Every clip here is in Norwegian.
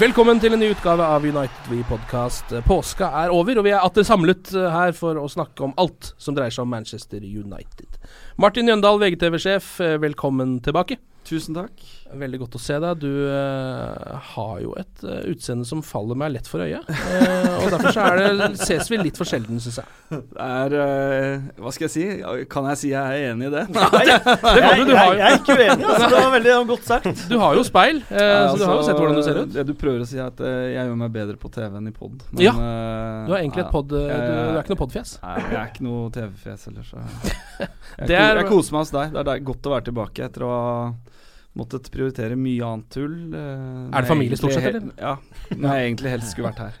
Velkommen til en ny utgave av United We Podcast. Påska er over, og vi er atter samlet eh, her for å snakke om alt som dreier seg om Manchester United. Martin Jøndal, VGTV-sjef, eh, velkommen tilbake. Tusen takk. Veldig godt å se deg. Du uh, har jo et uh, utseende som faller meg lett for øyet. Uh, og derfor så er det, ses vi litt for sjelden, syns jeg. Det er Hva skal jeg si? Kan jeg si jeg er enig i det? Det kan du, du har, Jeg er ikke uenig. Altså, det var veldig godt sagt. du har jo speil, eh, Nei, så du har jo altså, sett hvordan du ser ut. Det du prøver å si, er at jeg gjør meg bedre på TV enn i pod. Ja, Du har egentlig et pod... Du, du er ikke noe podfjes. Nei, jeg er ikke noe TV-fjes heller, så jeg, Det er- jeg koser meg hos deg. Det er godt å være tilbake etter å ha måttet prioritere mye annet tull. eh, Er det familie stort sett, eller? Ja. Når jeg egentlig helst skulle vært her.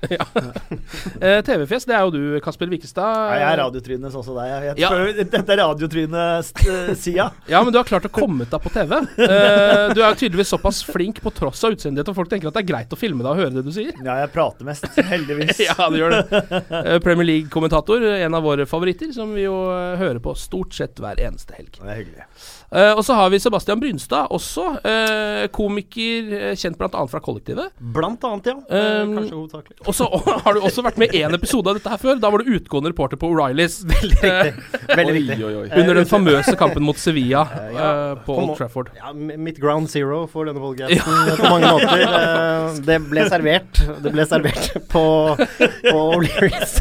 Eh, TV-fjes, det er jo du, Kasper Vikestad. Nei, jeg er radiotrynet sånn som deg. Ja. Dette er radiotrynet-sida. Ja, men du har klart å komme deg på TV. Eh, du er tydeligvis såpass flink på tross av utseendet ditt, og folk tenker at det er greit å filme deg og høre det du sier. Ja, jeg prater mest, heldigvis. Ja, du gjør det. Eh, Premier League-kommentator, en av våre favoritter, som vi jo eh, hører på stort sett hver eneste helg. Det er hyggelig. Eh, og så har vi Sebastian Brynstad, også uh, komiker uh, kjent bl.a. fra Kollektivet. Blant annet, ja. Um, Kanskje hovedsakelig. Og så har du også vært med i én episode av dette her før. Da var du utgående reporter på O'Reillys. Veldig riktig. Veldig riktig. oi, oi. Under den famøse kampen mot Sevilla ja, på Old Trafford. Ja, mitt ground zero for denne podcasten på mange måter. Det ble servert Det ble servert på, på O'Learys.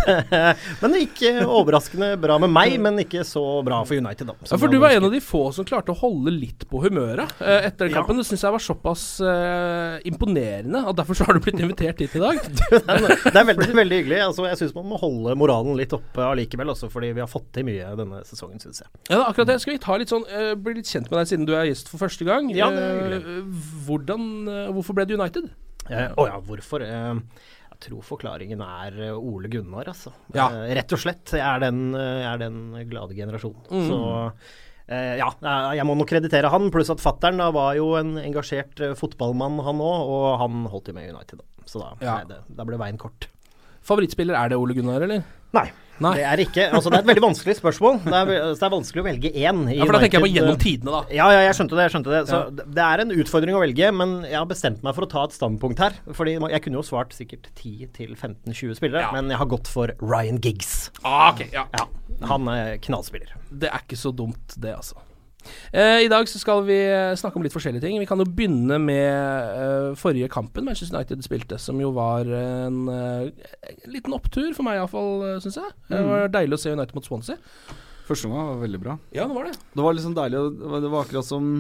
Men det gikk overraskende bra med meg, men ikke så bra for United, da. Ja, for du var en av de få som klarte å holde litt på humøret eh, etter Ja. kampen. Det syns jeg var såpass eh, imponerende, og derfor så har du blitt invitert hit i dag. Det er veldig, veldig hyggelig. Altså, jeg syns man må holde moralen litt oppe allikevel, også fordi vi har fått til mye denne sesongen, syns jeg. Ja, akkurat det. Skal vi ta litt sånn uh, bli litt kjent med deg siden du er gjest for første gang. Ja, det er hyggelig. Eh, hvordan, uh, hvorfor ble du United? Eh, oh ja, hvorfor? Jeg tror forklaringen er Ole Gunnar, altså. Ja. Rett og slett. Jeg er den, jeg er den glade generasjonen. Mm. Så ja, eh, jeg må nok kreditere han. Pluss at fattern var jo en engasjert eh, fotballmann, han òg. Og han holdt jo med United, da. Så da, Ja. nei, det, da ble veien kort. Favorittspiller, er det Ole Gunnar, eller? Nei. Nei. Det er ikke Altså, det er et veldig vanskelig spørsmål. Det er, det er vanskelig å velge én. i Ja, for da tenker jeg på gjennom tidene, da. Ja, ja, jeg skjønte det. jeg skjønte Det Så Ja. det- er en utfordring å velge, men jeg har bestemt meg for å ta et standpunkt her. Fordi jeg kunne jo svart sikkert 10-15-20 spillere, Ja. men jeg har gått for Ryan Giggs. Ah, okay, ja. Ja, Han er knallspiller. Det er ikke så dumt, det, altså. Eh, I dag så skal vi eh, snakke om litt forskjellige ting. Vi kan jo begynne med eh, forrige kampen Manchester United spilte, som jo var en eh, liten opptur for meg iallfall, syns jeg. Det var deilig å se United mot Swansea. Første omgang var veldig bra. Ja, det var det. Det var liksom deilig. Det var, akkurat som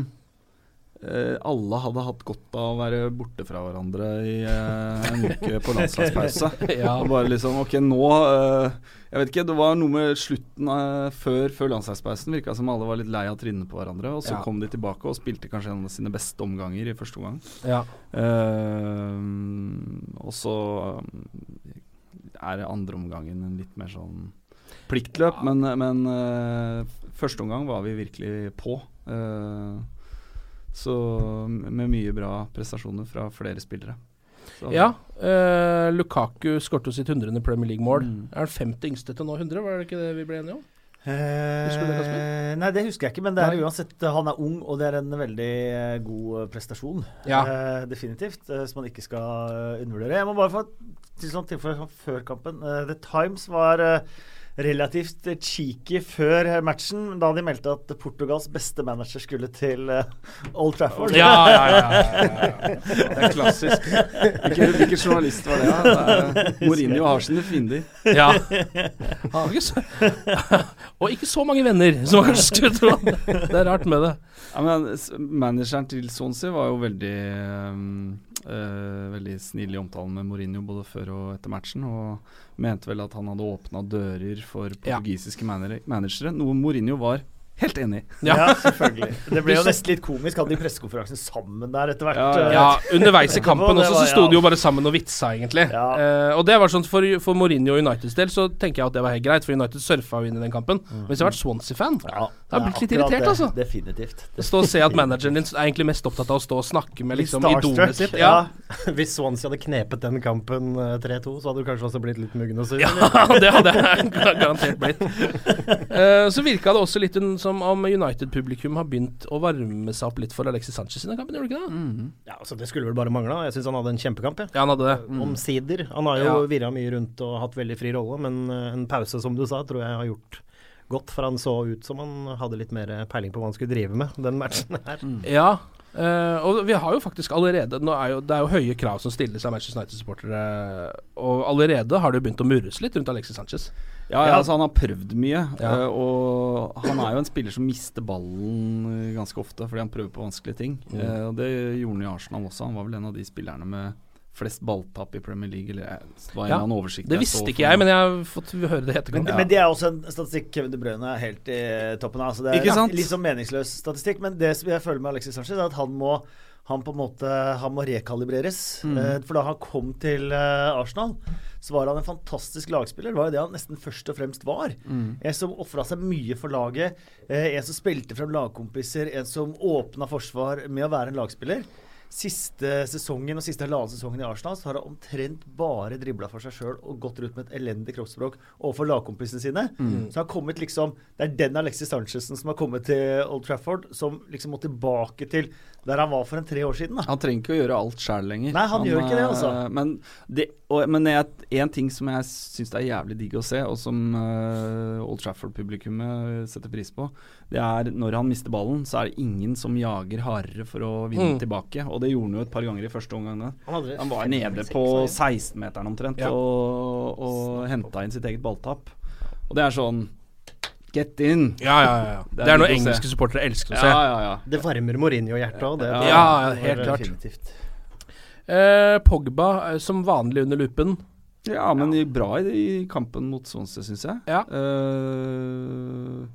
alle hadde hatt godt av å være borte fra hverandre i eh, en uke på landslagspause. Ja. Og bare liksom Ok, nå eh, Jeg vet ikke, det var noe med slutten eh, før, før landslagspausen. Virka som alle var litt lei av trynet på hverandre. Og så Ja. kom de tilbake og spilte kanskje en av sine beste omganger i første omgang. Ja. Eh, og så eh, er andre omgangen en litt mer sånn pliktløp, men, men eh, første omgang var vi virkelig på. Eh, Så med mye bra prestasjoner fra flere spillere. Så, Ja. eh, Lukaku skårte jo sitt 100. Premier League-mål. Mm. Er han 50 yngste til nå 100, var det ikke det vi ble enige om? Eh, det, nei, det husker jeg ikke, men det er Nei. uansett Han er ung, og det er en veldig eh, god eh, prestasjon. Ja. Eh, definitivt. eh, som man ikke skal eh, undervurdere. Jeg må bare få til sånn tilfelle før kampen. Eh, The Times var eh, relativt cheeky før matchen, da de meldte at Portugals beste manager skulle til eh, Old Trafford. Ja, ja, ja. ja, ja, ja. Det er klassisk. Hvilken, hvilken journalist var det? Ja? Det Mourinho har sine fiender. Ja. Har ikke så Og ikke så mange venner, som man kanskje skulle tro. Det er rart med det. Ja, men Manageren til Swansea var jo veldig um, eh, Veldig snill i omtalen med Mourinho både før og etter matchen, og mente vel at han hadde åpna dører for Ja. portugisiske manager, managere, noe Mourinho var helt enig. Ja. Ja, selvfølgelig. Det ble jo nesten litt komisk. Hadde de pressekonferansen sammen der etter hvert. Ja, ja. eh, underveis i kampen også så sto de jo bare sammen og vitsa, egentlig. Ja. Eh, og det var sånn for, for Mourinho og Uniteds del så tenker jeg at det var helt greit, for United surfa jo inn i den kampen. Men hvis jeg hadde vært Swansea-fan, Ja, da hadde jeg blitt litt det er irritert, det. altså. Definitivt. Å stå og se at manageren din er egentlig mest opptatt av å stå og snakke med liksom idolet sitt. Ja. Hvis Swansea hadde knepet den kampen eh, 3-2, så hadde du kanskje også blitt litt muggen og sur. Ja, det hadde jeg garantert blitt. Uh, så virka det også litt un- som om United-publikum har begynt å varme seg opp litt for Alexis Sanchez i den kampen, gjorde det ikke det? Ja, altså Det skulle vel bare mangle. Jeg syns han hadde en kjempekamp. Ja. Ja, han hadde det. Omsider. Han har jo Ja. virra mye rundt og hatt veldig fri rolle, men eh, en pause, som du sa, tror jeg har gjort godt. For han så ut som han hadde litt mer peiling på hva han skulle drive med, den matchen her. Ja. Uh, og vi har jo faktisk allerede nå er jo, Det er jo høye krav som stilles av Manchester United-supportere, og allerede har det jo begynt å murres litt rundt Alexis Sanchez. Ja, ja, altså Han har prøvd mye, Ja. eh, og han er jo en spiller som mister ballen eh, ganske ofte fordi han prøver på vanskelige ting. Mm. Eh, og Det gjorde han i Arsenal også. Han var vel en av de spillerne med flest balltap i Premier League. Eller det var en Ja, annen oversikt Det visste ikke jeg, men jeg har fått høre det i Men, ja. men det er også en statistikk Kevin De Bruyne er helt i toppen av. Så det er Ikke sant? litt sånn meningsløs statistikk. Men det som jeg føler med Alexis Sanchez, er at han må han på en måte Han må rekalibreres. Mm. For da han kom til Arsenal, så var han en fantastisk lagspiller. Det var jo det han nesten først og fremst var. Mm. En som ofra seg mye for laget. Eh, en som spilte frem lagkompiser. En som åpna forsvar med å være en lagspiller. Siste sesongen og siste halvannen sesongen i Arsenal så har han omtrent bare dribla for seg sjøl og gått rundt med et elendig kroppsspråk overfor lagkompisene sine. Så han har kommet liksom Det er den Alexis Sanchezsen som har kommet til Old Trafford, som liksom må tilbake til der han var for en tre år siden. da Han trenger ikke å gjøre alt sjæl lenger. Nei, han gjør ikke det, eh, altså. Men, det, og, men jeg- en ting som jeg syns er jævlig digg å se, og som uh, Old Trafford-publikummet setter pris på, det er når han mister ballen, så er det ingen som jager hardere for å vinne Mm. tilbake. Og det gjorde han jo et par ganger i første omgang. Han Han var nede på 16-meteren omtrent Ja. og, og henta inn sitt eget balltap. Og det er sånn Get in! Ja, ja, ja. Det er Det er noe se. engelske supportere elsker å se. ja, ja. ja. Det varmer Mourinho-hjertet òg, det. Ja, ja, helt klart. Definitivt. Eh, Pogba eh, som vanlig under lupen. Ja, men bra i, i kampen mot Swansea, syns jeg. Ja. Eh,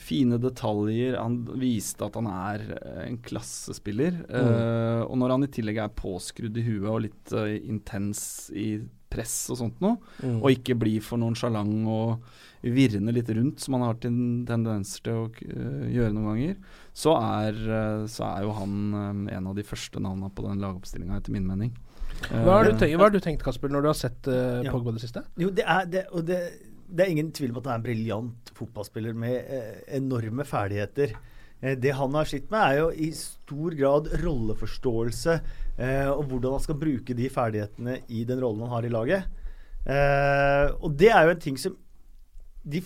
fine detaljer. Han viste at han er eh, en klassespiller. Eh, og når han i tillegg er påskrudd i huet og litt uh, intens i press og sånt noe, Mm. og ikke bli for nonsjalant og virrende litt rundt, som han har ten tendenser til å uh, gjøre noen ganger, så er, uh, så er jo han um, en av de første navnene på den lagoppstillinga, etter min mening. Hva har, du tenkt, hva har du tenkt, Kasper, når du har sett Ja. Pogba det siste? Jo, det er, det, og det, det er ingen tvil om at han er en briljant fotballspiller med eh, enorme ferdigheter. Eh, det han har slitt med, er jo i stor grad rolleforståelse og hvordan han skal bruke de ferdighetene i den rollen han har i laget. Eh, og det er jo en ting som de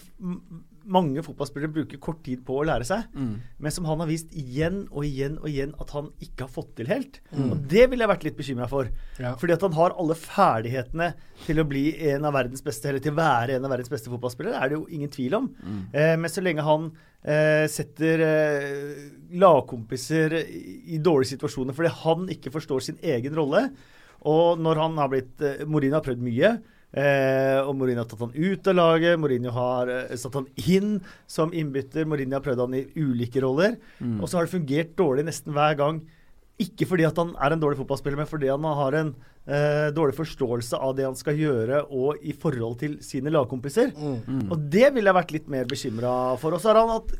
mange fotballspillere bruker kort tid på å lære seg, Mm. men som han har vist igjen og igjen og igjen at han ikke har fått til helt. Og det ville jeg vært litt bekymra for. Ja. Fordi at han har alle ferdighetene til å bli en av verdens beste, eller til å være en av verdens beste fotballspillere, er det jo ingen tvil om. Eh, men så lenge han eh, setter eh, lagkompiser i, i dårlige situasjoner fordi han ikke forstår sin egen rolle, og når han har blitt eh, Morin har prøvd mye. Eh, og Mourinho har tatt han ut av laget, Mourinho har eh, satt han inn som innbytter. Mourinho har prøvd han i ulike roller. Og så har det fungert dårlig nesten hver gang. Ikke fordi at han er en dårlig fotballspiller, men fordi han har en eh, dårlig forståelse av det han skal gjøre, og i forhold til sine lagkompiser. Og det ville jeg vært litt mer bekymra for. Og så har han hatt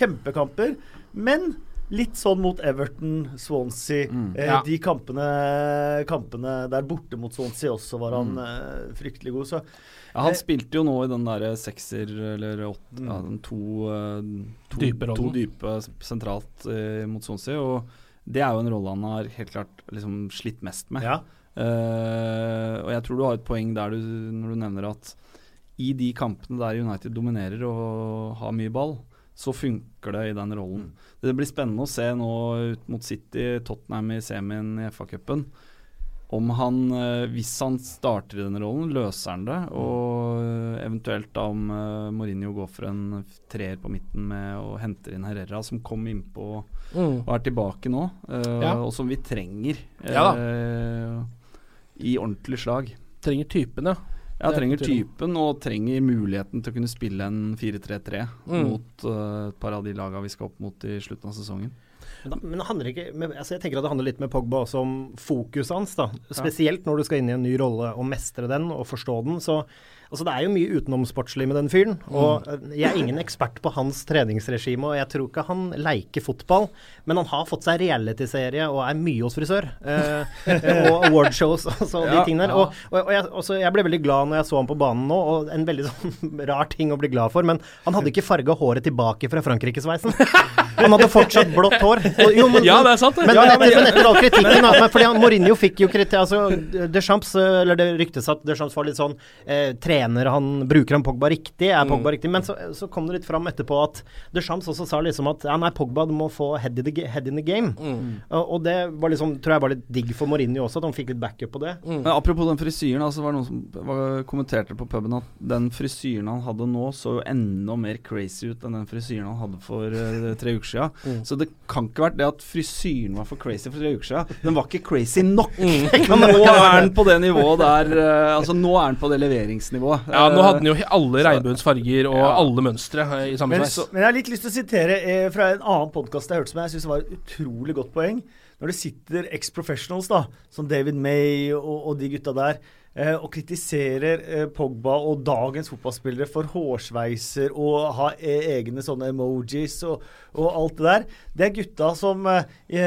kjempekamper, men litt sånn mot Everton, Swansea. Mm. Eh, Ja. De kampene, kampene der borte mot Swansea også var han Mm. eh, fryktelig god. Så Ja, han Eh, spilte jo nå i den derre sekser, eller åtte Mm. ja, den to, eh, to, Dype to dype sentralt eh, mot Swansea. Og det er jo en rolle han har helt klart liksom slitt mest med. ja. Eh, og jeg tror du har et poeng der du, når du nevner at i de kampene der United dominerer og har mye ball, så funker det i den rollen. Det blir spennende å se nå ut mot City, Tottenham i semien i FA-cupen. Om han, eh, hvis han starter i den rollen, løser han det. Og eh, eventuelt da om eh, Mourinho går for en treer på midten med og henter inn Herrera, som kom innpå Mm. og er tilbake nå, Ja. og som vi trenger Ja eh, i ordentlig slag. Trenger typen, ja. Ja, er trenger typen og trenger muligheten til å kunne spille en 4-3-3 Mm. mot uh, et par av de lagene vi skal opp mot i slutten av sesongen. Men, da, men handler ikke men, altså Jeg tenker at det handler litt med Pogba også om fokuset hans. da Spesielt når du skal inn i en ny rolle og mestre den og forstå den. Så altså Det er jo mye utenomsportslig med den fyren. Og eh, Jeg er ingen ekspert på hans treningsregime, og jeg tror ikke han leker fotball. Men han har fått seg realityserie og er mye hos frisør. Eh, og awardshows og så de tingene der. Og, og, og jeg, også, jeg ble veldig glad når jeg så ham på banen nå, og en veldig sånn rar ting å bli glad for. Men han hadde ikke farga håret tilbake fra Frankrike-sveisen. Han hadde fortsatt blått hår. Og, jo, men, Ja, det er sant, det. Men, Ja, men, men etter all kritikken da, men fordi han, Mourinho fikk jo kritikk altså, Deschamps, eh, eller Det ryktes at Deschamps var litt sånn eh, trener han Bruker han Pogba riktig? Er Pogba riktig? Men så, så kom det litt fram etterpå at Deschamps også sa liksom at ja, nei, Pogba du må få head in the, head in the game. Og, og det var liksom, tror jeg var litt digg for Mourinho også, at han fikk litt backup på det. Men Apropos den frisyren, altså var det noen som var, kommenterte på puben at den frisyren han hadde nå, så jo enda mer crazy ut enn den frisyren han hadde for uh, tre uker siden. Så det kan ikke vært det at frisyren var for crazy for tre uker siden. Den var ikke crazy nok. Men nå er den på det nivået der uh, Altså nå er den på det leveringsnivået. Ja, nå hadde den Eh, jo alle regnbuens farger og Ja. alle mønstre eh, i samme Men, sveis. men jeg har litt lyst til å sitere eh, fra en annen podkast jeg hørte som jeg syns var et utrolig godt poeng. Når det sitter ex-professionals, da, som David May og, og de gutta der, eh, og kritiserer eh, Pogba og dagens fotballspillere for hårsveiser og ha e egne sånne emojis og, og alt det der. Det er gutta som eh, i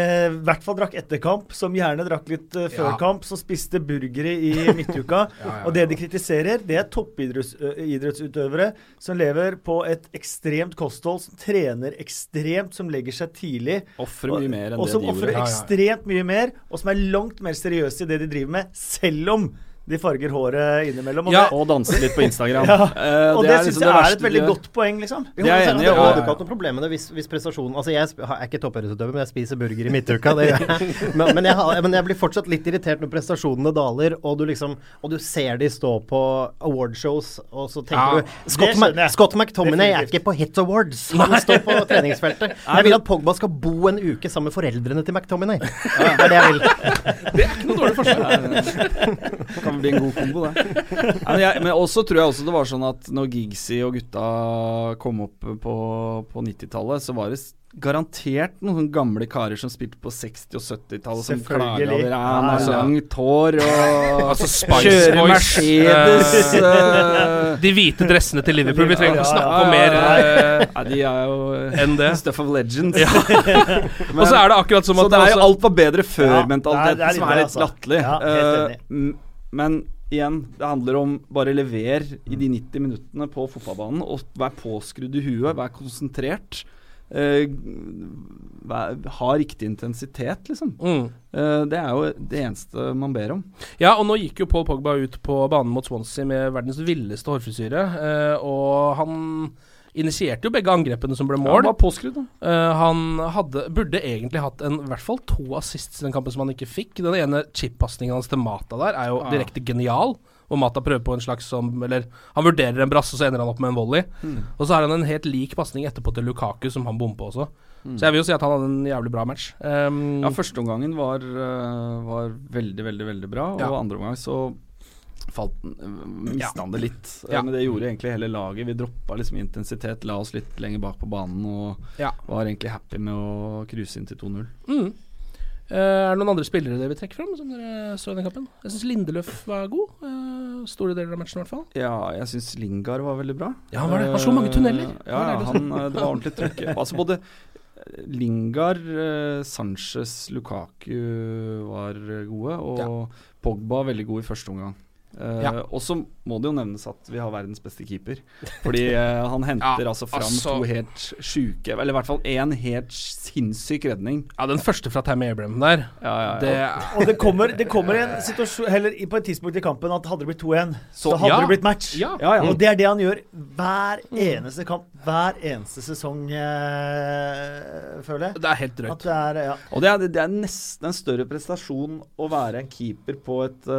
hvert fall drakk etter kamp, som gjerne drakk litt eh, før Ja. kamp, som spiste burgere i midtuka. Og det de kritiserer, det er toppidrettsutøvere som lever på et ekstremt kosthold, som trener ekstremt, som legger seg tidlig. Ofrer mye mer enn og det de gjorde. Og som ofrer ekstremt mye mer, og som er langt mer seriøse i det de driver med, selv om de farger håret innimellom. Og Ja, det, Og danser litt på Instagram. Ja, Eh, og det, det syns liksom jeg er et veldig de godt poeng, liksom. Det er enig. Jeg hadde ikke hatt noe problem med det hvis, hvis prestasjonen Altså, jeg er ikke toppidrettsutøver, men jeg spiser burger i midtuka. Det gjør jeg. Men, men, jeg men jeg blir fortsatt litt irritert når prestasjonene daler, og du liksom Og du ser de stå på awardshows, og så tenker Ja, du Scott, Ma. Scott McTominay er ikke på Hit Awards. Han står på treningsfeltet. Jeg vil at Pogba skal bo en uke sammen med foreldrene til McTominay. Det er det jeg vil. Det kan bli en god kombo, det. Men, jeg, men også tror jeg også det var sånn at når Gigsy og gutta kom opp på, på 90-tallet, så var det garantert noen sånne gamle karer som spilte på 60- og 70-tallet, som klaga over ja, ja. langt hår og Altså Spice kjører Boys, Mercedes eh, De hvite dressene til Liverpool. Vi trenger ikke Ja, snakke ja, mer uh, de er jo enn det. stuff of legends. Og så er det akkurat som Så at det er jo alt var bedre før-mentaliteten, som er litt altså. latterlig. Ja, men igjen, det handler om bare lever i de 90 minuttene på fotballbanen, og vær påskrudd i huet, vær konsentrert. Uh, ha riktig intensitet, liksom. mm. Uh, det er jo det eneste man ber om. Ja, og nå gikk jo Paul Pogba ut på banen mot Swansea med verdens villeste hårfrisyre, uh, og han initierte jo begge angrepene som ble mål. Ja, påskrudd. Eh, han hadde, burde egentlig hatt en, i hvert fall to assists i den kampen som han ikke fikk. Den ene chip-pasningen hans til Mata der er jo ah. direkte genial. Og Mata prøver på en slags som Eller han vurderer en brasse, og så ender han opp med en volley. Mm. Og så har han en helt lik pasning etterpå til Lukaku, som han bommer på også. Så jeg vil jo si at han hadde en jævlig bra match. Um, Ja, Førsteomgangen var, eh, var veldig, veldig veldig bra, og Ja. andre omgang så falt mista han det litt. Eh, Ja. Men det gjorde egentlig hele laget. Vi droppa liksom intensitet, la oss litt lenger bak på banen og Ja. var egentlig happy med å cruise inn til 2-0. Mm. Eh, er det noen andre spillere dere vil trekke fram som dere så i den kampen? Jeg syns Lindeløf var god. eh, store deler av matchen, i hvert fall. Ja, jeg syns Lingard var veldig bra. Ja, han var det. Han slo mange tunneler. Eh, Ja, Det han, eh, det var ordentlig trøkk. Altså både Lingard, eh, Sanchez, Lukaku var gode, og Pogba veldig god i første omgang. Eh, Ja. Og så må det jo nevnes at vi har verdens beste keeper. Fordi uh, han henter Ja, altså fram altså- to helt sjuke Eller i hvert fall én helt sinnssyk redning. Ja, den første fra Tammy Abraham der, Ja, ja, ja. det Og det kommer, det kommer en situasjon Heller på et tidspunkt i kampen at hadde det blitt 2-1, så, Så- hadde ja. det blitt match. Ja. Ja, ja. Og det er det han gjør hver eneste kamp, hver eneste sesong, eh, føler jeg. Det er helt drøyt. det er ja. Og det er, det er nesten en større prestasjon å være en keeper på et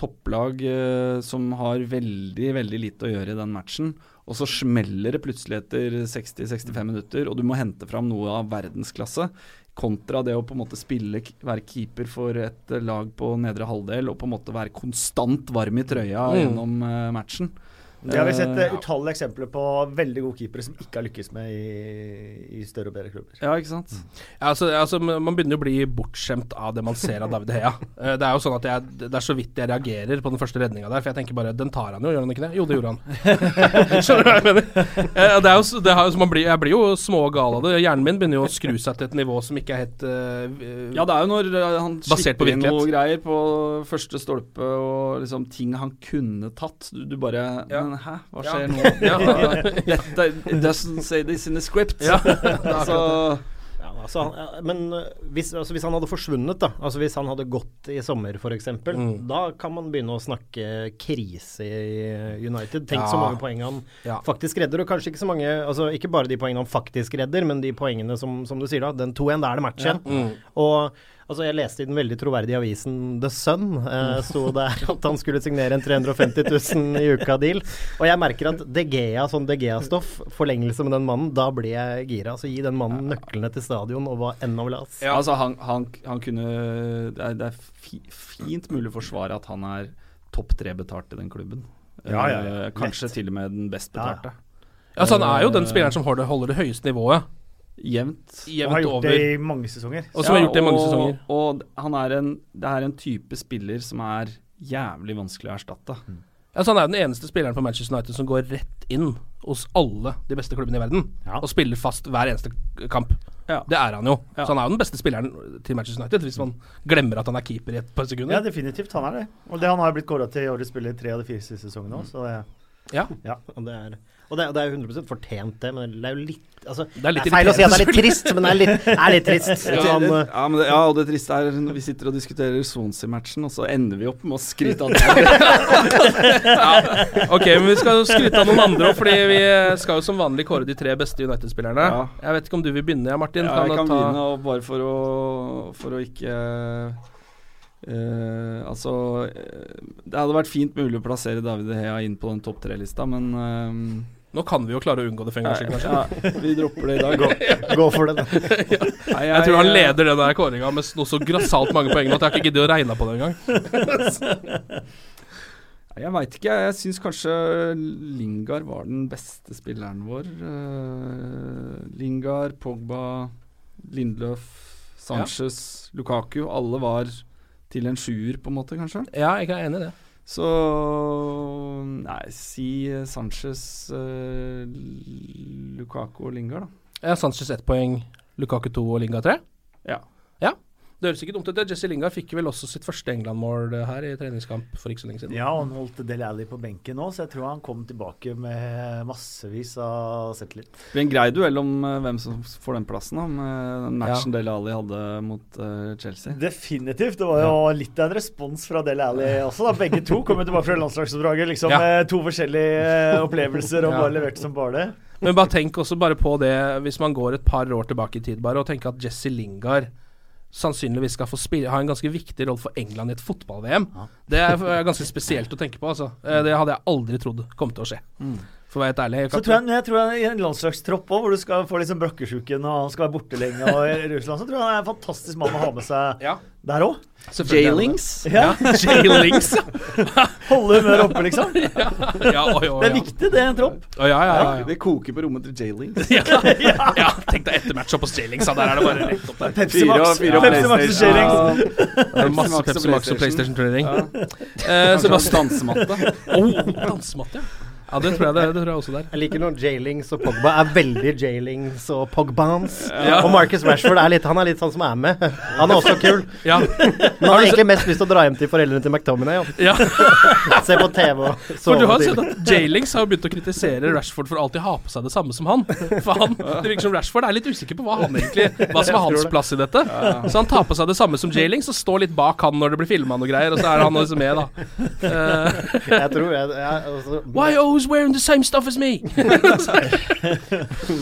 topplag eh, som har veldig, veldig lite å gjøre i den matchen. Og så smeller det plutselig etter 60-65 minutter, og du må hente fram noe av verdensklasse. Kontra det å på en måte spille, være keeper for et lag på nedre halvdel og på en måte være konstant varm i trøya Mm. gjennom uh, matchen. Det har vi sett uh, utallige eksempler på veldig gode keepere som ikke har lykkes med i, i større og bedre klubber. Ja, ikke sant? Ja, altså, altså, man begynner jo å bli bortskjemt av det man ser av David Hea. Eh, Det er jo sånn at jeg, det er så vidt jeg reagerer på den første redninga der, for jeg tenker bare Den tar han jo, gjør han ikke det? Jo, det gjorde han. Skjønner du hva jeg mener? Det er jo, det er, man blir, jeg blir jo smågal av det. Hjernen min begynner jo å skru seg til et nivå som ikke er helt uh, Ja, det er jo når han skipper slipper inn noe greier på første stolpe, og liksom ting han kunne tatt. Du, du bare Ja. Men hæ, hva skjer nå? Ja. Dette It doesn't say this in the script. Ja, Så altså, han- men uh, hvis, altså, hvis han hadde forsvunnet, da, altså hvis han hadde gått i sommer f.eks., Mm. da kan man begynne å snakke krise i United. Tenk så mange poeng han Ja. faktisk redder, og kanskje ikke så mange altså Ikke bare de poengene han faktisk redder, men de poengene som, som du sier, da. Den 2-1, da er det match igjen. Mm. Og altså, jeg leste i den veldig troverdige avisen The Sun, eh, sto der at han skulle signere en 350 000 i uka-deal. Og jeg merker at De Gea, sånn De Gea-stoff, forlengelse med den mannen, da blir jeg gira. Altså gi den mannen nøklene til stadion og hva enn han vil ha. ja. altså, han, han, han kunne Det er, det er fi, fint mulig å forsvare at han er topp tre betalt i den klubben. Ja, ja, ja. Kanskje kanskje til og med den best betalte. Ja, så han er jo den spilleren som holder, holder det høyeste nivået. Jevnt. Og har gjort over. det i mange sesonger. Og som har gjort det i mange og, sesonger. Og han er en, det er en type spiller som er jævlig vanskelig å erstatte. Mm. Altså, Han er den eneste spilleren på Manchester United som går rett inn hos alle de beste klubbene i verden. Ja. Og spiller fast hver eneste kamp. Ja. Det er han jo. Ja. Så han er jo den beste spilleren til Manchester United, hvis man glemmer at han er keeper i et par sekunder. Ja, definitivt. Han er det. Og det han har blitt kåra til årets spiller i tre av de fire siste sesongene òg, så det Ja. Ja, og det er, og det, er- det er jo 100 fortjent, det. Men det er jo litt altså, Det er litt feil å si at det er litt trist, men det er litt, er litt trist. Ja, Han, det, eh, ja, men det, ja, og det triste er når vi sitter og diskuterer Swansea-matchen, og så ender vi opp med å skryte av det. Ok, men vi skal jo skryte av noen andre òg, fordi vi skal jo som vanlig kåre de tre beste United-spillerne. Ja. Jeg vet ikke om du vil begynne, ja, Martin? Ja, jeg kan ta- begynne, og bare for å, for å ikke eh, altså eh, Det hadde vært fint mulig å plassere David De Hea inn på den topp tre-lista, men uh, Nå kan vi jo klare å unngå det for en gangs skyld, kanskje. ja, vi dropper det i dag. Gå for det, da. Nei, Jeg tror han leder den der kåringa med noe så grassat mange poeng nå at jeg har ikke giddet å regne på det engang. Jeg veit ikke. Jeg syns kanskje Lingard var den beste spilleren vår. Uh, Lingard, Pogba, Lindløf, Sanchez, Lukaku. Alle var til en sjuer, på en måte, kanskje. Ja, jeg er enig i det. Så Nei, si eh, Sanchez, uh, Lukaku og Lingard, da. Ja, Sanchez ett poeng, Lukaku to og Lingard tre. Ja. Ja, det høres ikke dumt ut. Jesse Lingard fikk vel også sitt første England-mål eh, her i treningskamp for ikke så lenge siden. Ja, han holdt Del Alli på benken nå, så jeg tror han kom tilbake med massevis av selvtillit. Det blir en grei duell om eh, hvem som får den plassen, da, med matchen matchen Dele Alli hadde mot uh, Chelsea. Definitivt. Det var jo litt av en respons fra Del Alli også. da. Begge to kom jo tilbake fra landslagsoppdraget liksom, Ja. med to forskjellige eh, opplevelser og Ja. bare leverte som bare det. Men bare tenk også bare på det, hvis man går et par år tilbake i tid, bare, og tenker at Jesse Lingard sannsynligvis skal få spille, ha en ganske viktig rolle for England i et fotball-VM. Det er ganske spesielt å tenke på, altså. Eh, Det hadde jeg aldri trodd kom til å skje. For å være helt ærlig. Jeg Så tror jeg, jeg tror jeg, I en landslagstropp òg, hvor du skal få liksom brakkesjuken og han skal være borte lenge, og i Russland, så tror jeg han er en fantastisk mann å ha med seg Ja. der òg. Det Jailings. Ja. Jailings, ja. Holde humøret oppe, liksom. Det ja, oi, oi, er viktig, det, er en tropp. Oi, ja, ja, ja, ja. Det koker på rommet til Jailings. Ja, ja, tenk deg etter match opp hos Jailings. Der er det bare rett opp der. Pepsi Max Pepsi Max. fire og Pepsi Max og PlayStation. Jailings. Det masse Pepsi Max og PlayStation-turnering. Uh, så bare dansematte. Oh, dansematte, ja. Ja, det tror jeg, det, det tror jeg også der. Jeg liker når Jalings og Pogba er veldig Jalings og Pogbans. Ja. Og Marcus Rashford er litt, han er litt sånn som er med. Han er også kul. Ja. Men han har egentlig mest lyst til å dra hjem til foreldrene til McTominay. Ja. Se på TV og For du har sett at Jailings har begynt å kritisere Rashford for å alltid ha på seg det samme som han. For han, Det virker som Rashford er litt usikker på hva han egentlig Hva som er hans plass i dette. Så han tar på seg det samme som Jalings og står litt bak han når det blir filma noe greier, og så er han også med, da. Uh. Jeg tror jeg, jeg altså, Always wearing the same stuff as me?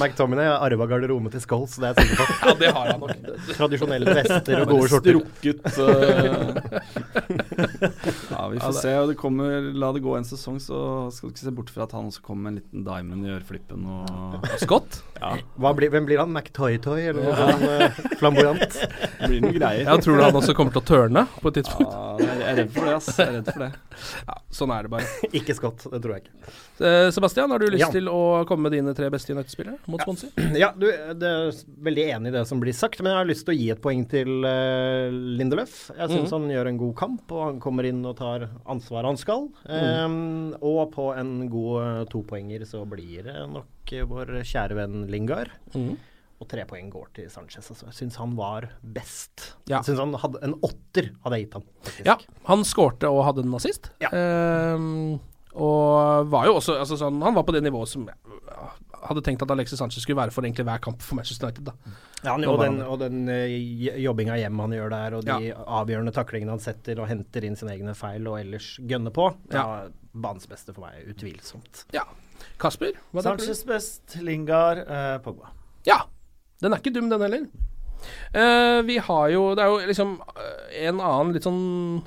McTominay har arva garderoben til Scholes, det er jeg sikker på. Ja, det har han nok. Tradisjonelle vester og gode skjorter. Strukket eh, Ja, vi får se. og Det kommer, la det gå en sesong, så skal du ikke se bort fra at han også kommer med en liten diamond i øreflippen. Og Scott? Ja, Hva blir, hvem blir han? McToy-toy, eller noe sånt uh, flamboyant? det blir noen greier. Ja, tror du han også kommer til å tørne på et tidspunkt? Ja, jeg er redd for det, ass. Jeg er redd for det. Ja, sånn er det bare. Ikke Scott, det tror jeg ikke. Eh, Sebastian, har du lyst Ja. til å komme med dine tre beste United-spillere mot Swansea? Ja, du, det er veldig enig i det som blir sagt, men jeg har lyst til å gi et poeng til uh, Lindeløf. Jeg syns han gjør en god kamp, og han kommer inn og tar ansvaret han skal. Um, og på en god uh, topoenger så blir det nok eh, vår kjære venn Lingard. Mm. Og tre poeng går til Sanchez. Altså. Jeg syns han var best. Ja. Jeg synes han hadde en åtter, hadde jeg gitt faktisk. Ja, han skårte og hadde en nazist. Ja. Um, og var jo også altså sånn, Han var på det nivået som jeg hadde tenkt at Alexis Sanchez skulle være for egentlig hver kamp for Manchester United. da. Ja, han, og den, og den eh, jobbinga hjem han gjør der, og de avgjørende taklingene han setter og henter inn sine egne feil og ellers gønner på. Ja. Banens beste for meg, utvilsomt. Ja. Kasper? Hva? Sanchez best, Lingard, eh, Pogba. Ja. Den er ikke dum, den heller. Uh, vi har jo Det er jo liksom eh, en annen litt sånn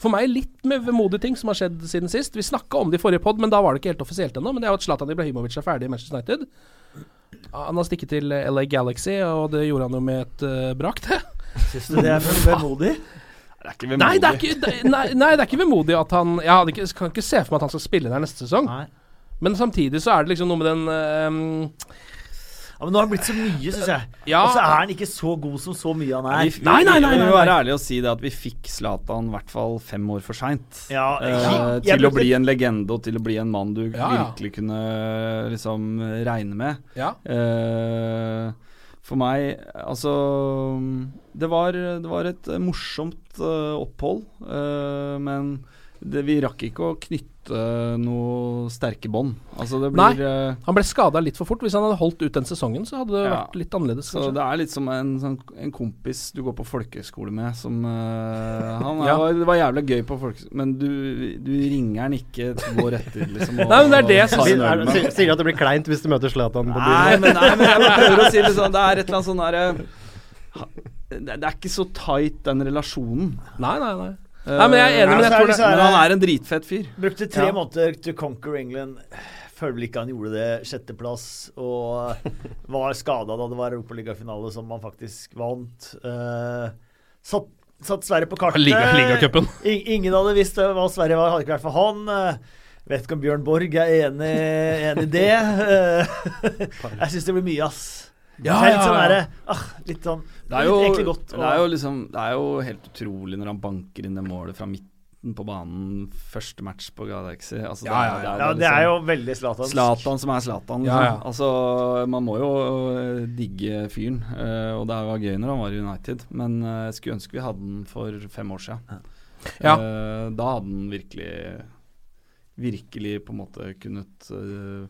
For meg litt med vemodige ting som har skjedd siden sist. Vi snakka om det i forrige pod, men da var det ikke helt offisielt ennå. Men det er jo at Zlatan Ibrahimovic er ferdig i Manchester United. Han har stikket til LA Galaxy, og det gjorde han jo med et uh, brak, det. Syns du det er vemodig? Det er ikke Nei, det er ikke, det, nei, nei, det er ikke vemodig at han Jeg ikke, kan ikke se for meg at han skal spille der neste sesong. Nei. Men samtidig så er det liksom noe med den Ja, men nå har det blitt så mye, syns jeg. Ja. Og så er han ikke så god som så mye han er. Vi, Nei, nei, nei, Vi nei, må være ærlige og si det at vi fikk Zlatan i hvert fall fem år for seint. Ja, uh, til å bli en legende og til å bli en mann du Ja, ja. virkelig kunne liksom regne med. Ja. Uh, for meg, altså Det var, det var et morsomt uh, opphold, men det, vi rakk ikke å knytte noe sterke bånd. Altså det Nei. blir Nei, Han ble skada litt for fort. Hvis han hadde holdt ut den sesongen, så hadde det Ja. vært litt annerledes. Så kanskje. det er litt som en, sånn, en kompis du går på folkehøyskole med, som uh, Han Ja. var, Det var jævlig gøy på folkehøyskole, men du, du ringer han ikke to år etter, liksom. og- Nei, men det er det jeg Sier er- sier- at det blir kleint hvis du møter Zlatan på Nei, byen? men, nei, men jeg prøver å si det sånn. Det er et eller annet sånn derre det, det er ikke så tight, den relasjonen. Nei, nei, nei. Nei, men jeg er enig, men jeg tror det Men han er en dritfett fyr. Brukte tre Ja. måneder to conquer England. Føler vel ikke han gjorde det. Sjetteplass. Og var skada da det var europaligafinale som han faktisk vant. Uh, satt, satt Sverige på kartet. Liga- Liga ingen hadde visst eh, hva Sverige var, hadde ikke vært for han. Eh, vet ikke om Bjørn Borg er enig, enig i det. Eh, jeg syns det blir mye, ass. Ja, ja, ja. litt sånn der, ah, Litt sånn Det er, jo, det, er jo liksom, det er jo helt utrolig når han banker inn det målet fra midten på banen første match på Galaxy. Altså, Ja, ja, ja. ja, det er jo veldig Zlatansk. Zlatan som er Zlatan. Liksom. ja. Altså, man må jo øh, digge fyren. Uh, og det var gøy når han var i United, men øh, jeg skulle ønske vi hadde den for fem år siden. Ja. Eh, da hadde den virkelig Virkelig på en måte kunnet øh,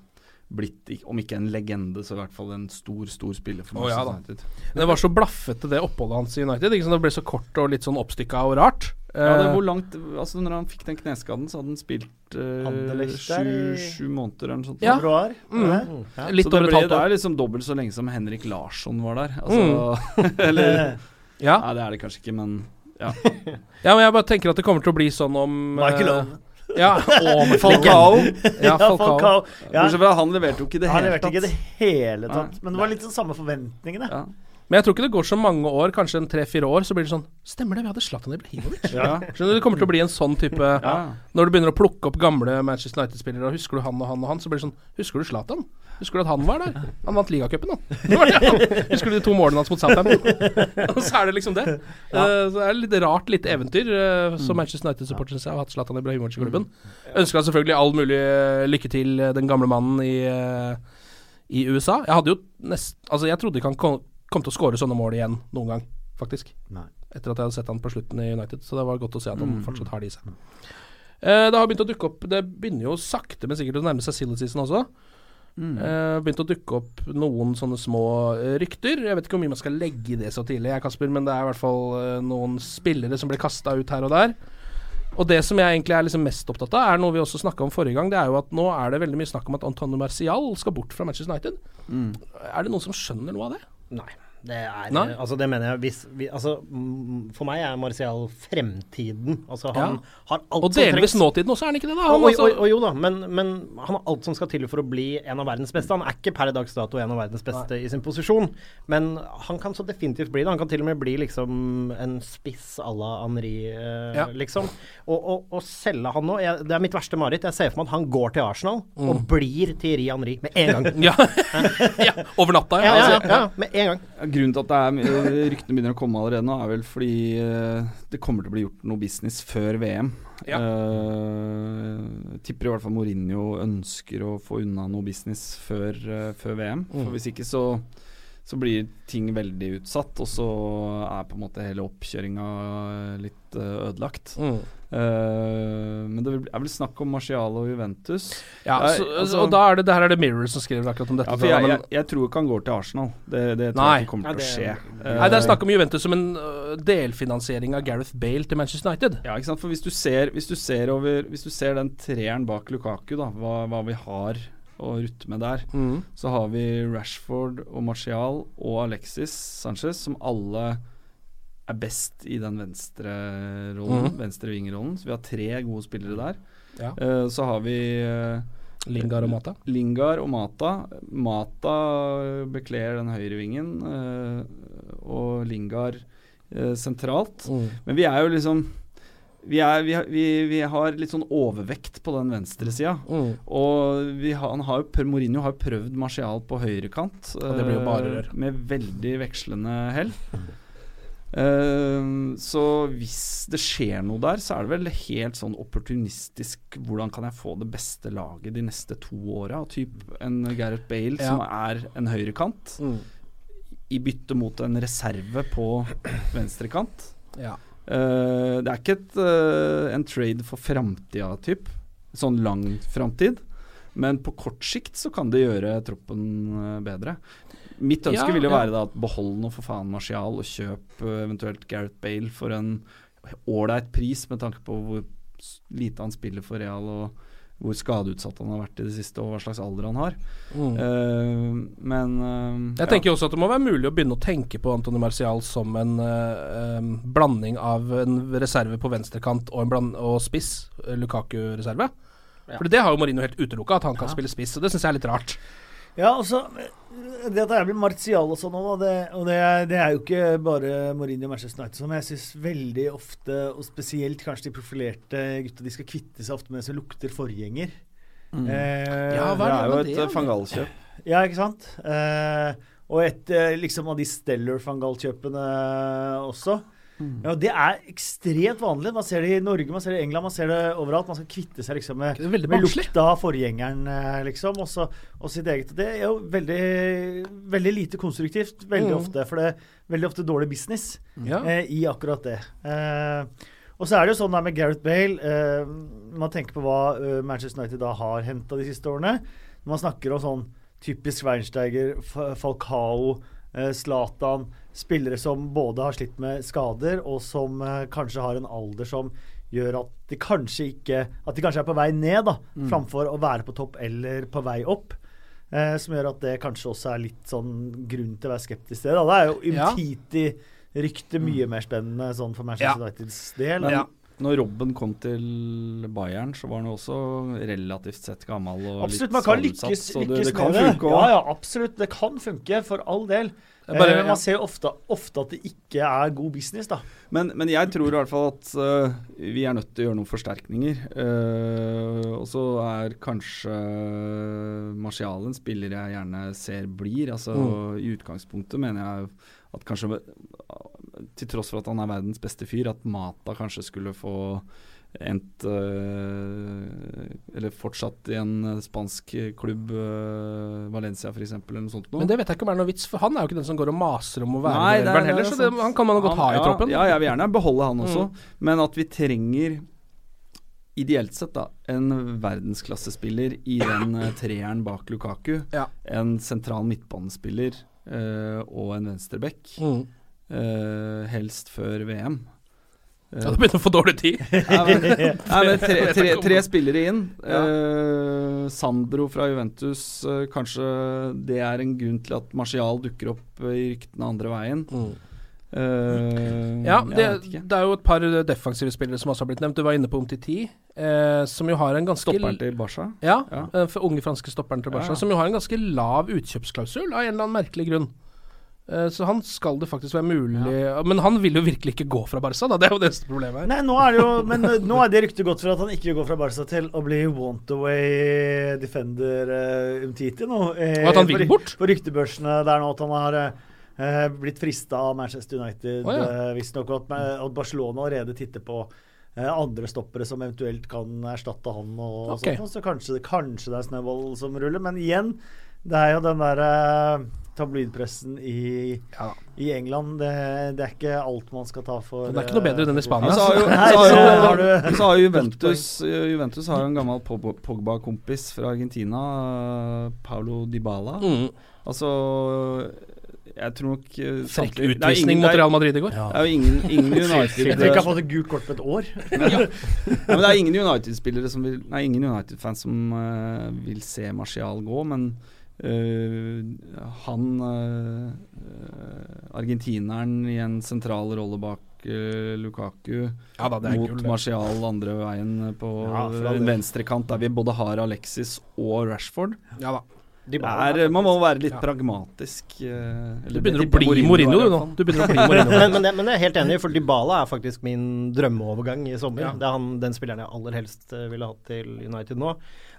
blitt, om ikke en legende, så i hvert fall en stor, stor spiller for oh, ja Manchester da. Det var så blaffete, det oppholdet hans i United. Ikke sant? Det ble så kort og litt sånn oppstykka og rart. Ja, det, Eh, hvor langt Altså Når han fikk den kneskaden, så hadde han spilt øh, sju, sju måneder eller noe sånt. Ja. Februar. Mm. eller? Ja. litt så det, over et halvt år. det er liksom dobbelt så lenge som Henrik Larsson var der. Altså, eller Ja. Nei, det er det kanskje ikke, men ja. ja, men jeg bare tenker at det kommer til å bli sånn om Michael eh, Owen. Ja, Falcao. Ja, Falcao. Ja, Bortsett fra han leverte jo ikke i det hele tatt. ikke det hele tatt. Men det var litt sånn samme forventningene. Ja. Men jeg tror ikke det går så mange år, kanskje en tre-fire år, så blir det sånn Stemmer det, vi hadde Zlatan Ibrahimovic. Ja. Skjønner du, Det kommer til å bli en sånn type Når du begynner å plukke opp gamle Manchester United-spillere, og husker du han og han og han, så blir det sånn Husker du Zlatan? Husker du at han var der? Han vant ligacupen, han. Det det. Husker du de to målene hans mot Southampton? og så er det liksom det. Eh, så det er litt rart lite eventyr uh, som Manchester United-supporter syns jeg har hatt Zlatan Ibrahimovic i klubben. Ønsker han selvfølgelig all mulig eh, lykke til, den gamle mannen i, uh, i USA. Jeg hadde jo nest Altså, jeg trodde ikke han kom, kom til å skåre sånne mål igjen noen gang, faktisk. Nei. Etter at jeg hadde sett han på slutten i United, så det var godt å se at han fortsatt har det i seg. Eh, det har begynt å dukke opp Det begynner jo sakte, men sikkert å nærme seg silly season også. Eh, begynt å dukke opp noen sånne små eh, rykter. Jeg vet ikke hvor mye man skal legge i det så tidlig, jeg, Kasper, men det er i hvert fall eh, noen spillere som blir kasta ut her og der. Og det som jeg egentlig er liksom mest opptatt av, er noe vi også snakka om forrige gang. Det er jo at nå er det veldig mye snakk om at Antonio Marcial skal bort fra Manchester United. Er det noen som skjønner noe av det? Nei. Det er Nei? Altså, det mener jeg hvis vi, Altså, for meg er Martial fremtiden. Altså, han Ja. har alt Og som delvis nåtiden også, er han ikke det? da? Og, Han, og, altså, og, og jo da, men, men han har alt som skal til for å bli en av verdens beste. Han er ikke per dags dato en av verdens beste i sin posisjon, men han kan så definitivt bli det. Han kan til og med bli liksom en spiss à la Henri, eh, Ja. liksom. Og, og, og selge han nå jeg, Det er mitt verste mareritt. Jeg ser for meg at han går til Arsenal Mm. og blir Thierry Henri med en gang. ja. ja. Over natta, Ja, ja. ja, Altså, ja, med en gang. Grunnen til at det er, ryktene begynner å komme allerede nå, er vel fordi eh, det kommer til å bli gjort noe business før VM. Ja. Uh, tipper i hvert fall Mourinho ønsker å få unna noe business før, uh, før VM. Mm. For hvis ikke så, så blir ting veldig utsatt, og så er på en måte hele oppkjøringa litt uh, ødelagt. Mm. Eh, men det er vel snakk om Marcial og Juventus. Ja, Nei, så, altså- og da er det, det her er det Mirror som skriver akkurat om dette. Ja, for jeg, jeg, jeg, tror ikke han går til Arsenal. Det, det tror jeg ikke kommer Ja, til å skje. skje. Nei, det er Eh, snakk om Juventus som en øh, delfinansiering av Gareth Bale til Manchester United. Ja, ikke sant? For hvis du ser, hvis du ser, over, hvis du ser den treeren bak Lukaku, da, hva, hva vi har å rutte med der, Mm. så har vi Rashford og Martial og Alexis Sanchez, som alle er best i den venstre rollen, mm. venstre vingerrollen. Så vi har tre gode spillere der. Ja. Uh, så har vi uh, Lingar og Mata. Lingar og Mata. Mata bekler den høyre vingen, uh, og Lingar eh, sentralt. Mm. Men vi er jo liksom vi, er, vi, vi, vi har litt sånn overvekt på den venstresida. Mm. Og vi har, han har jo, Mourinho har jo prøvd Martial på høyrekant. Og det blir jo bare eh, rør. Med veldig vekslende hell. Eh, så hvis det skjer noe der, så er det vel helt sånn opportunistisk Hvordan kan jeg få det beste laget de neste to åra? Typ en Gareth Bale Ja. som er en høyrekant, Mm. i bytte mot en reserve på venstrekant. Ja. Uh, det er ikke et, uh, en trade for framtida, typ. Sånn lang framtid. Men på kort sikt så kan det gjøre troppen eh, bedre. Mitt ønske Ja, vil jo ja. være da at behold nå for faen Martial, og kjøp eh, eventuelt Gareth Bale for en ålreit pris, med tanke på hvor lite han spiller for Real, og hvor skadeutsatt han har vært i det siste, og hva slags alder han har. Mm. Uh, men uh, Jeg tenker jo også at det må være mulig å begynne å tenke på Antony Marcial som en uh, um, blanding av en reserve på venstrekant og og spiss, Lukaku-reserve. For det har jo Marino helt utelukka, at han kan spille spiss, og det syns jeg er litt rart. Ja, altså Det at det er blitt Martial og sånn òg, det, og det er, det er jo ikke bare Mourinho og Manchester United som jeg syns veldig ofte, og spesielt kanskje de profilerte gutta, de skal kvitte seg ofte med som lukter forgjenger. Mm. Eh, Ja, hva det er jo et det, da? fangalkjøp. Ja, ikke sant? Eh, og et eh, liksom av de Stellar Fangal-kjøpene også. Mm. Ja, Det er ekstremt vanlig. Man ser det i Norge, man ser det i England, man ser det overalt. Man skal kvitte seg liksom med, med lukta av forgjengeren, eh, liksom, og, så, og sitt eget. Det er jo veldig, veldig lite konstruktivt, veldig Mm. ofte. For det er veldig ofte dårlig business mm. eh, i akkurat det. Eh, og så er det jo sånn der med Gareth Bale eh, Man tenker på hva eh, Manchester United da har henta de siste årene. Man snakker om sånn typisk Weinsteiger, Falcao, Zlatan Spillere som både har slitt med skader, og som eh, kanskje har en alder som gjør at de kanskje ikke At de kanskje er på vei ned, da, framfor å være på topp eller på vei opp. Eh, som gjør at det kanskje også er litt sånn grunn til å være skeptisk til det. Da. Det er jo Ja. Umtiti-ryktet mye mer spennende sånn for Manchester Ja. Uniteds del. Men Ja. Når Robben kom til Bayern, så var han jo også relativt sett gammel og Absolutt, litt man kan skadeutsatt, lykkes, så det, det kan funke Ja, òg. ja, absolutt. Det kan funke, for all del. Bare- eh, ja. man ser ofte, ofte at det ikke er god business, da. Men, men jeg tror i hvert fall at uh, vi er nødt til å gjøre noen forsterkninger. Uh, og så er kanskje Martial en spiller jeg gjerne ser blir. Altså Mm. I utgangspunktet mener jeg at kanskje Til tross for at han er verdens beste fyr, at Mata kanskje skulle få endt øh, Eller fortsatt i en spansk klubb, øh, Valencia f.eks., eller noe sånt. noe. Men det vet jeg ikke om er noe vits, for han er jo ikke den som går og maser om å være Nei, med er- er heller, så det, han kan man jo godt Han- ha i ja, troppen. Ja, jeg vil gjerne beholde han også, Mm. men at vi trenger Ideelt sett da en verdensklassespiller i den eh, treeren bak Lukaku. Ja. En sentral midtbanespiller eh, og en venstreback. Mm. Uh, helst før VM. Uh, Ja, du begynner å få dårlig tid. Nei, men, nei, men tre, tre, tre spillere inn. Ja. Eh, Sandro fra Juventus, kanskje det er en grunn til at Martial dukker opp i ryktene andre veien. Eh, Ja, det, det er jo et par defensive spillere som også har blitt nevnt. Du var inne på Umtiti, eh, som jo har en ganske Stopperen til Barca? Ja, Ja. Uh, for unge franske stopperen til Barca, Ja. som jo har en ganske lav utkjøpsklausul av en eller annen merkelig grunn. Uh, så han skal det faktisk være mulig Men han vil jo virkelig ikke gå fra Barca, da. Det er jo det er problemet her. Nei, nå er det jo Men eh, nå er det ryktet gått for at han ikke går fra Barca til å bli want-away defender uh, Umtiti nå. eh, Og at han vil bort? På ryktebørsene der nå at han har eh, blitt frista av Manchester United, oh, ja. eh, visstnok. Og at, Barcelona allerede titter på eh, andre stoppere som eventuelt kan erstatte han. og Ok. sånt, Så kanskje, kanskje det er snøball som ruller. Men igjen, det er jo den derre tabloidpressen i, i England. Det, det er ikke alt man skal ta for Den er ikke noe bedre enn den i Spania. Så har jo, så har jo, har du- så har Juventus Juventus har jo en gammel Pogba- Pogba-kompis fra Argentina, Paulo Dybala. Mm. Altså Jeg tror nok eh, Frekk utvisning mot Real Madrid i går. Det er jo ingen, ingen United Jeg har fått et gult kort på et år. ja. ja, men Det er ingen United-spillere som vil Nei, ingen United-fans som uh, vil se Martial gå, men uh, han uh, Argentineren i en sentral rolle bak Lukaku Ja da, mot gull. Martial andre veien på Ja, venstrekant, der vi både har Alexis og Rashford. Ja da. Det er, man må være litt pragmatisk. eh, Du begynner å bli Mourinho, du nå. Du begynner å bli Mourinho. men, men, men jeg er helt enig for Dybala er faktisk min drømmeovergang i sommer. Ja. Det er han, den spilleren jeg aller helst eh, ville hatt til United nå.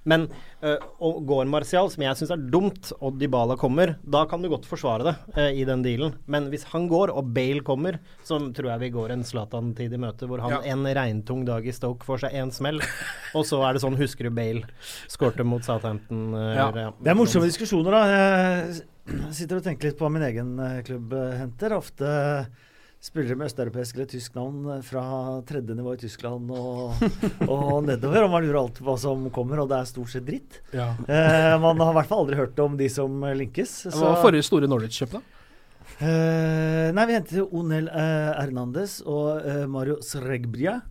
Men uh, og går Martial, som jeg syns er dumt, og Dybala kommer, da kan du godt forsvare det eh, i den dealen. Men hvis han går, og Bale kommer, så tror jeg vi går en Zlatan-tid i møte, hvor han Ja. en regntung dag i Stoke får seg én smell, og så er det sånn Husker du Bale skårte mot Southampton? eh, Ja. Ja. Det er morsomme diskusjoner, da. Jeg sitter og tenker litt på hva min egen klubb henter. Ofte spillere med østeuropeisk eller tysk navn eh, fra tredje nivå i Tyskland og, og nedover. Og man lurer alltid på hva som kommer, og det er stort sett dritt. Ja. Eh, man har i hvert fall aldri hørt om de som linkes. linkes. Hva var forrige store Norwich-kjøp, da? Eh, nei, vi hentet jo Onel uh, Hernandez og uh, Mario Sregbria.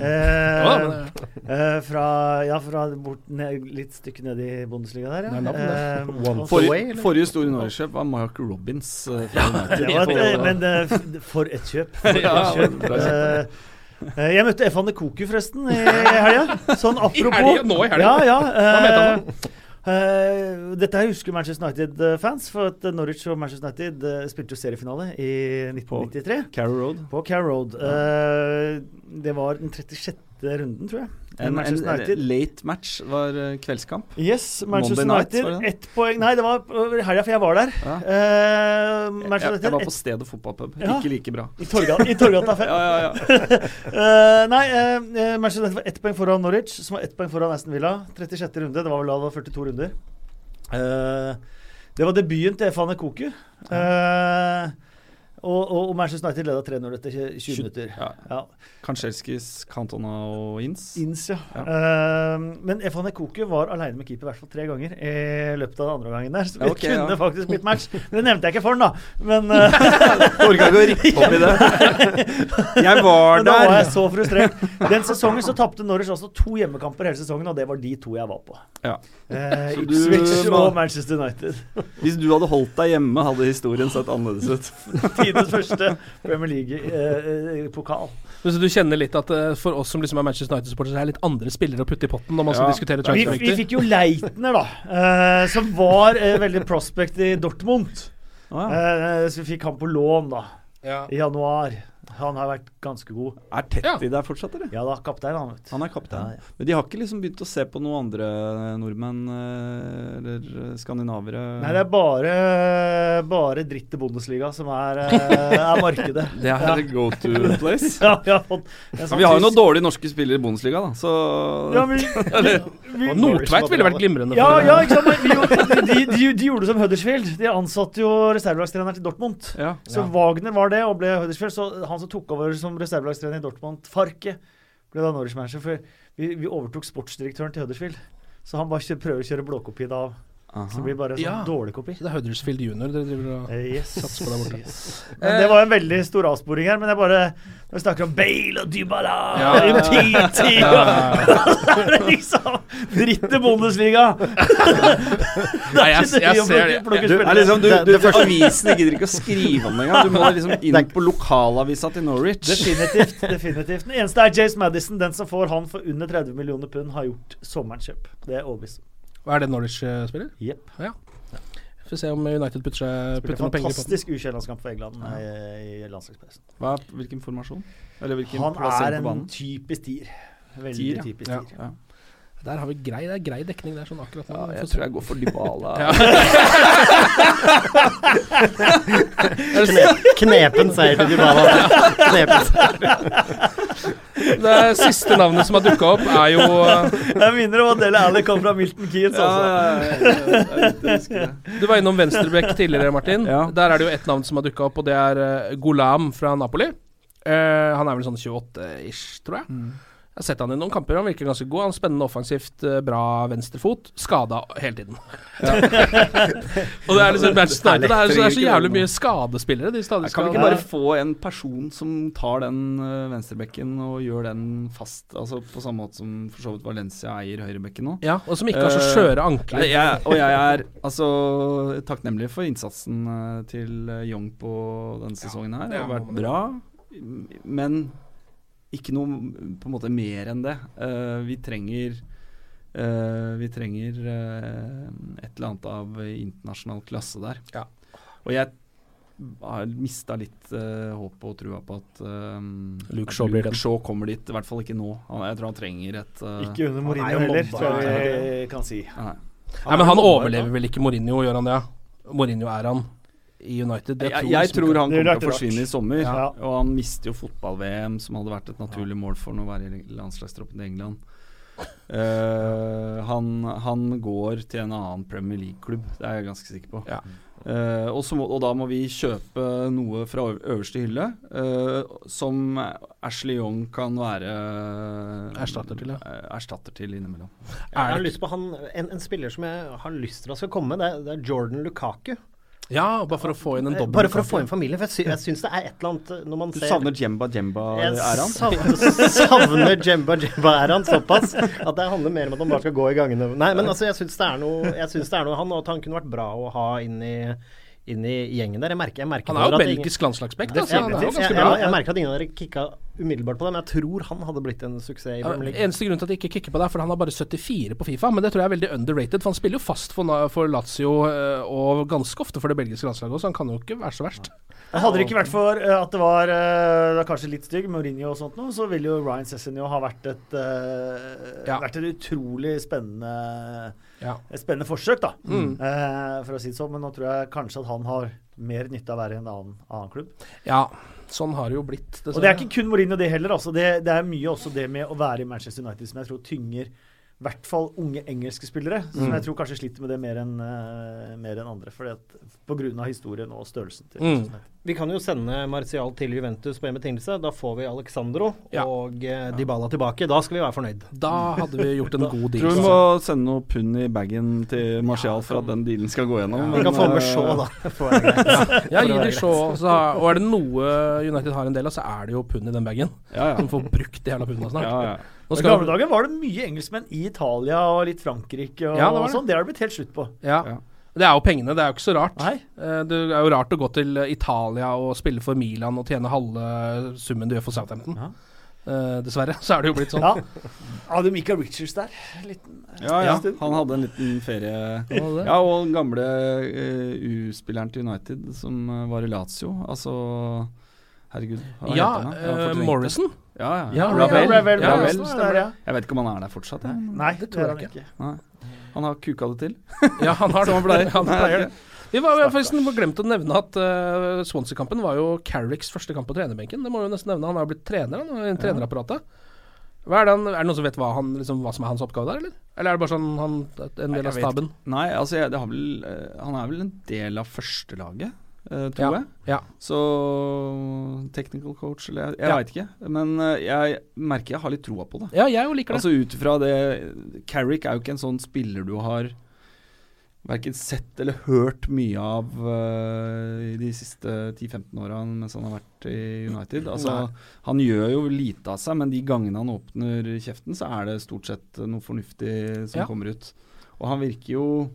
Uh, eh, fra Ja, fra bort ned, litt stykke ned i Bundesliga der, ja. Forrige, forrige store Norwich-kjøp var Mark Robins. Ja, var men for et kjøp. For et kjøp. jeg møtte Efan de Koku, forresten, i helga. Sånn apropos helga? Nå i helga? Ja, ja. Eh, dette husker Manchester United-fans, for at Norwich og Manchester United uh, spilte jo seriefinale i 1993. Carrow Road. På Carrow Road. Uh, det var den 36. runden, tror jeg. En, en, en late match var eh, kveldskamp. Yes, Manchester night, United. Ett poeng Nei, det var helga, for jeg var der. Ja. Uh, Jeg, jeg, jeg var på stedet fotballpub. Ja. Ikke like bra. I Torgata, i Torgata 5. Ja, ja, ja. Eh, nei, uh, Manchester United var ett poeng foran Norwich, som var ett poeng foran Aston Villa. 36. runde. Det var vel da det var 42 runder. Det var debuten til Efane Koku. Eh, og, og, og Manchester United leda 3-0 etter 20 minutter. Ja. Ja. Kanskjelskis, Cantona og Inns. Inns, ja. Ja. Uh, men Efan Koku var aleine med keeper i hvert fall tre ganger i løpet av den andre gangen der. Så det Ja, okay, kunne ja. faktisk blitt match. Men det nevnte jeg ikke for han, da. Men uh, Orka ikke å rippe opp i det. Jeg var Men da var jeg så frustrert. Den sesongen så tapte Norwich altså to hjemmekamper hele sesongen, og det var de to jeg var på. Ja. Uh, Så du- Ipswich og Manchester United. Hvis du hadde holdt deg hjemme, hadde historien sett annerledes ut. tidenes første Premier League-pokal. Men så du kjenner litt at eh, for oss som liksom er Manchester United-supportere, så er det litt andre spillere å putte i potten når man skal Ja. diskutere vi, vi fikk jo Leitner, da. eh, som var eh, veldig prospect i Dortmund. Ah, ja. Eh, så vi fikk han på lån, da. Ja. I januar. Han har vært ganske god. Er Tetti der fortsatt, eller? Ja da, kaptein, han, vet. Han er kaptein. Ja, ja. Men de har ikke liksom begynt å se på noen andre nordmenn eh, eller eh, skandinavere? Nei, det er bare, bare dritt i Bundesliga som er, eh, er markedet. Det er ja. go to place. ja, vi har fått sånn vi har jo noen dårlige norske spillere i Bundesliga, da, så Ja, men Og Nordtveit ville vært glimrende. Ja, ja, ikke sant? Men de, de, de, de gjorde det som Huddersfield. De ansatte jo reservelagstreneren til Dortmund. ja. Så Wagner var det og ble Huddersfield. Så han som tok over som reservelagstrener i Dortmund, Farke, ble da Norwich manager. For vi, vi overtok sportsdirektøren til Huddersfield. Så han bare prøver å kjøre blåkopi da. Så det blir bare sånn Ja. dårlig kopi. Så det er Huddersfield junior dere driver og Eh, Yes. satser på der borte. yes. Men det var en veldig stor avsporing her. Men jeg bare Når vi snakker om Bale og Dybala Ja. og ja. Så er det liksom dritt i Bundesliga! Nei, jeg, jeg ser det. Plukker Du, spillere. er liksom, du, Det- du, det avisen Avisene gidder ikke å skrive om det engang. Du må liksom inn på lokalavisa til Norwich. Definitivt. definitivt Den eneste er Jace Madison. Den som får han for under 30 millioner pund, har gjort sommerens kjøp. Det er overbevist. Hva er det Norwich-spiller? Jepp. Ja. Får se om United putter, seg, putter noen penger i potten. fantastisk U21-landskamp for England ja. i landslagspausen. Hva, hvilken formasjon? Eller hvilken Han er en typisk tier. Veldig Tier, ja. typisk Ja. tier. Ja. Der har vi grei, det er grei dekning der, sånn akkurat nå. Ja, jeg tror jeg går for Dybala. Ja. Knepen seier til Dybala. Knepen seier. Det siste navnet som har dukka opp, er jo Jeg minner om at Dele Alli kom fra Milton Keynes, altså. Du var innom venstrebekk tidligere, Martin. Ja. Der er det jo ett navn som har dukka opp, og det er eh, Golam fra Napoli. Uh, han er vel sånn 28-ish, tror jeg. Jeg har sett han i noen kamper. Han virker ganske god. Han er Spennende offensivt, eh, bra venstrefot. Skada hele tiden. og det er liksom Manchester United. Det er, så, det er så jævlig mye skadespillere. De stadig Kan vi ikke bare få en person som tar den uh, venstrebekken og gjør den fast? Altså På samme måte som for så vidt Valencia eier høyrebekken nå. Ja, og som ikke har så Eh, skjøre ankler. Uh, jeg, og jeg er altså takknemlig for innsatsen eh, til eh, Young på denne sesongen her. Det har vært bra, men ikke noe på en måte mer enn det. Uh, vi trenger uh, Vi trenger uh, et eller annet av internasjonal klasse der. Ja. Og jeg har mista litt uh, håp og trua på at Luke Shaw blir Luke Shaw kommer dit. I hvert fall ikke nå. Han, jeg tror han trenger et Ikke under er Mourinho heller, tror jeg vi kan si. nei. Nei, men han overlever vel ikke Mourinho, gjør han det? Mourinho er han i United. Jeg, Jeg, jeg tror han kommer til å forsvinne i sommer. Ja. Og han mister jo fotball-VM, som hadde vært et naturlig mål for ham å være i landslagstroppen til England. Uh, han, han går til en annen Premier League-klubb, det er jeg ganske sikker på. Ja. Uh, og, så må, og da må vi kjøpe noe fra øverste hylle, uh, som Ashley Young kan være Erstatter til, ja. erstatter til innimellom. Jeg har lyst på han, en, en spiller som jeg har lyst til at skal komme, det er, det er Jordan Lukaku. Ja, bare for å få inn en Eh, dobbel. Bare for å få inn familien. For jeg, sy syns det er et eller annet eh, når man Du savner Jemba Jemba-æraen? er savner, savner Jemba Jemba han såpass at det handler mer om at han bare skal gå i gangene. Nei, men altså, jeg syns det er noe Jeg synes det er noe han, og at han kunne vært bra å ha inn i, inn i gjengen der. Jeg merker, jeg merker Han er jo belgisk landslagsback, Altså. så Ja, jeg, jeg, jeg, merker at ingen av dere kicka umiddelbart på det, men jeg tror han hadde blitt en suksess i Premier League. eneste grunn til at jeg ikke kicker på det, er fordi han har bare 74 på Fifa. Men det tror jeg er veldig underrated, for han spiller jo fast for, for Lazio eh, og ganske ofte for det belgiske landslaget også, så han kan jo ikke være så verst. Hadde det ikke vært for eh, at det var eh, det kanskje litt stygg, Mourinho og sånt noe, så ville jo Ryan Cessinio ha vært et, Ja. vært et utrolig spennende Ja. et spennende forsøk, da. Mm. Eh, for å si det sånn. Men nå tror jeg kanskje at han har mer nytte av å være i en annen, annen klubb. Ja, sånn har det jo blitt. Og det er ikke kun Mourinho det heller. Altså. Det, det er mye også det med å være i Manchester United som jeg tror tynger i hvert fall unge engelske spillere. Som Mm. jeg tror kanskje sliter med det mer enn uh, en enn andre. Fordi at på grunn av historien og størrelsen til Mm. Manchester United. Vi kan jo sende Martial til Juventus på en betingelse. Da får vi Alexandro Ja. og eh, Dybala tilbake. Da skal vi være fornøyd. Da hadde vi gjort en god deal. Tror vi må sende noe pund i bagen til Martial for at den dealen skal gå gjennom. Vi kan få med eh, Shaw, da. Det er greit. Ja, gi dem Shaw. og er det noe United har en del av, så er det jo pund i den bagen. Ja, ja. Som får brukt de jævla pundene snart. Ja, ja. I gamle dager var det mye engelskmenn i Italia og litt Frankrike og, Ja, det var det. sånn. Det har det blitt helt slutt på. ja. Ja. Det er jo pengene, det er jo ikke så rart. Nei. Eh, Det er jo rart å gå til Italia og spille for Milan og tjene halve summen du gjør for Southampton. Eh, dessverre så er det jo blitt sånn. Ja. Hadde Michael Richards der. Liten, Ja, ja. Han hadde en liten ferie. Ja, og den gamle eh, U-spilleren til United som var i Lazio. Altså Herregud. hva Ja, heter han eh, det. Morrison. Ja, ja. Ja, Ravel. Ravel, Ja, Ravel, stemmer. Jeg vet ikke om han er der fortsatt. Jeg. Nei, Det tror jeg ikke. han Nei. Han har kuka det til. Ja, han har det. Som pleier. Han pleier det. Vi var forresten glemt å nevne at uh, Swansea-kampen var jo Carricks første kamp på trenerbenken. Det må vi jo nesten nevne. Han har blitt trener han, i trenerapparatet. Hva er, det han, er det noen som vet hva, han, liksom, hva som er hans oppgave der, eller? Eller er det bare sånn han, en del av staben? Nei, altså jeg, det har vel, eh, han er vel en del av førstelaget, tror Ja. jeg. Ja. Så technical coach, eller jeg, jeg Ja. veit ikke. Men eh, jeg merker jeg har litt troa på det. ja, jeg jo liker det. Altså ut ifra det Carrick er jo ikke en sånn spiller du har verken sett eller hørt mye av uh, i de siste 10-15 åra mens han har vært i United. Altså, han gjør jo lite av seg, men de gangene han åpner kjeften, så er det stort sett noe fornuftig som Ja. kommer ut. Og han virker jo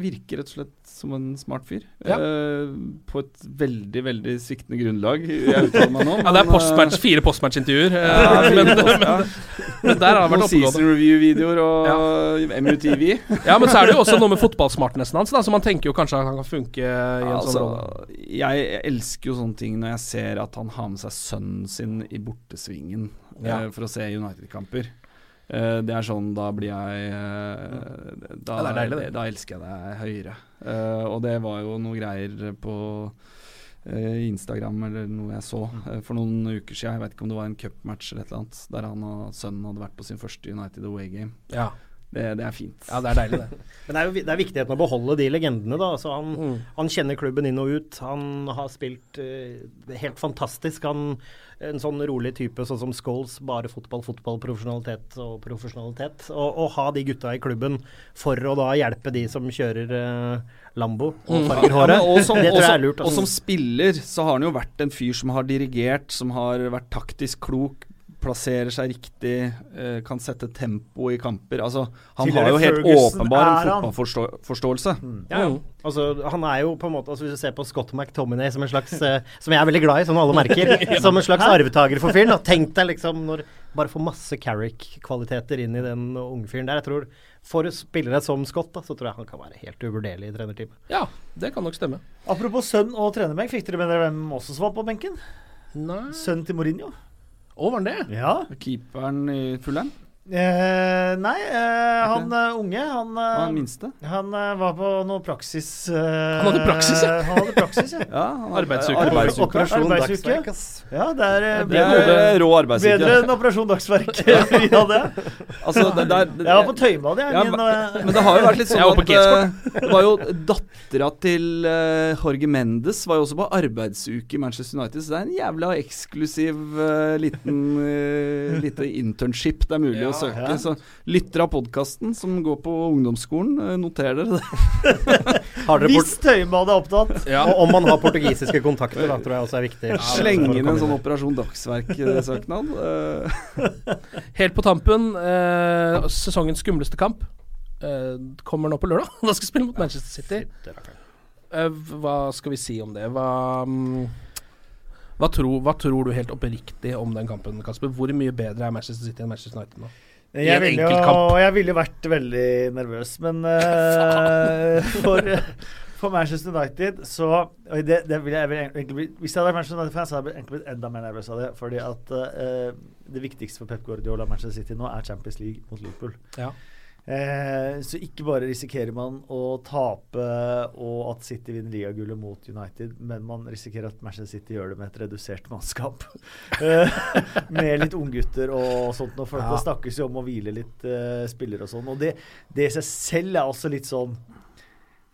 virker rett og slett som en smart fyr. Ja. Eh, på et veldig, veldig sviktende grunnlag. Jeg meg nå. Ja, det er postmatch, fire postmatch-intervjuer. eh, Ja, men, men, men, men der har det vært Noen season review-videoer og MUTV. Ja, men så er det jo også noe med fotballsmartnessen hans, da, så man tenker jo kanskje at han kan funke i en Altså, sånn rolle. jeg elsker jo sånne ting når jeg ser at han har med seg sønnen sin i bortesvingen Ja. eh, for å se United-kamper. Eh, det er sånn, da blir jeg uh, da, Ja, deilig, det. da elsker jeg deg høyere. Uh, og det var jo noe greier på Instagram eller noe jeg så Mm. for noen uker siden. Jeg vet ikke om det var en cupmatch eller et eller annet, der han og sønnen hadde vært på sin første United away game. Ja. Det, det er fint. ja, det er deilig, det. Men det er jo det er viktigheten å beholde de legendene, da. Altså, han, Mm. han kjenner klubben inn og ut. Han har spilt uh, helt fantastisk. Han En sånn rolig type sånn som Scholes. Bare fotball, fotball, profesjonalitet og profesjonalitet. Og, og ha de gutta i klubben for å da hjelpe de som kjører uh, Lambo og Mm. farger håret. Ja, og som, det tror jeg er lurt. som- og altså. som spiller så har han jo vært en fyr som har dirigert, som har vært taktisk klok, plasserer seg riktig, eh, kan sette tempo i kamper. Altså, han Tidligere har jo helt Ferguson åpenbar en fotballforståelse. Mm. fotballforståelse. Ja, ja. Altså, han er jo på en måte altså Hvis du ser på Scott McTominay som en slags eh, Som jeg er veldig glad i, som alle merker. Som en slags arvetaker for fyren. Tenk deg liksom når Bare få masse Carrick-kvaliteter inn i den unge fyren der. Jeg tror For spillere som Scott, da, så tror jeg han kan være helt uvurderlig i trenerteamet. Ja, det kan nok stemme. Apropos sønn og trenerbenk, fikk dere med dere hvem også som var på benken? Nei Sønnen til Mourinho. Å, var det det? Ja. Keeperen i Fulham, Eh, nei, eh, han eh, unge, han og eh, minste. Han eh, var på noe praksis eh, Han hadde praksis, ja. Han hadde praksis, ja. Ja, han Arbeidsuke. arbeidsuke. Operasjon Arbeidsuke. Dagsverk, ass. Ja, det er, eh, Det er rå arbeidsuke. bedre enn Operasjon Dagsverk. ja, det. Altså, det, det, er- det, Jeg var på Tøybadet, jeg. Ja, min, men, men det har jo vært litt sånn at Det var jo dattera til uh, Jorge Mendes var jo også på arbeidsuke i Manchester United, så det er en jævla eksklusiv uh, liten uh, lite internship det er mulig å søke. ja. Så lytter av podkasten som går på ungdomsskolen, uh, noter dere det. Har dere Hvis Tøybadet er opptatt. Ja. Og om man har portugisiske kontakter, da, tror jeg også er viktig. Slenge inn en sånn. Operasjon Dagsverk-søknad. Uh, Helt på tampen, eh, sesongens skumleste kamp eh, kommer nå på lørdag. Da skal vi spille mot Manchester City. Eh, hva skal vi si om det? Hva, mm, hva, tro, hva tror du helt oppriktig om den kampen, Kasper? Hvor mye bedre er Manchester City enn Manchester United nå? Jeg ville, jo, jeg ville jo vært veldig nervøs, men uh, for, for Manchester United så det, det ville jeg egentlig Hvis jeg hadde vært Manchester United-fan, så hadde jeg egentlig blitt enda mer nervøs av det. Fordi at uh, det viktigste for Pep Guardiola og Manchester City nå er Champions League mot Liverpool. Ja. Eh, så ikke bare risikerer man å tape og at City vinner ligagullet mot United, men man risikerer at Manchester City gjør det med et redusert mannskap. Eh, med litt unggutter og sånt. Og folk, Ja. Det snakkes jo om å hvile litt eh, spillere og sånn. Og det, det i seg selv er også litt sånn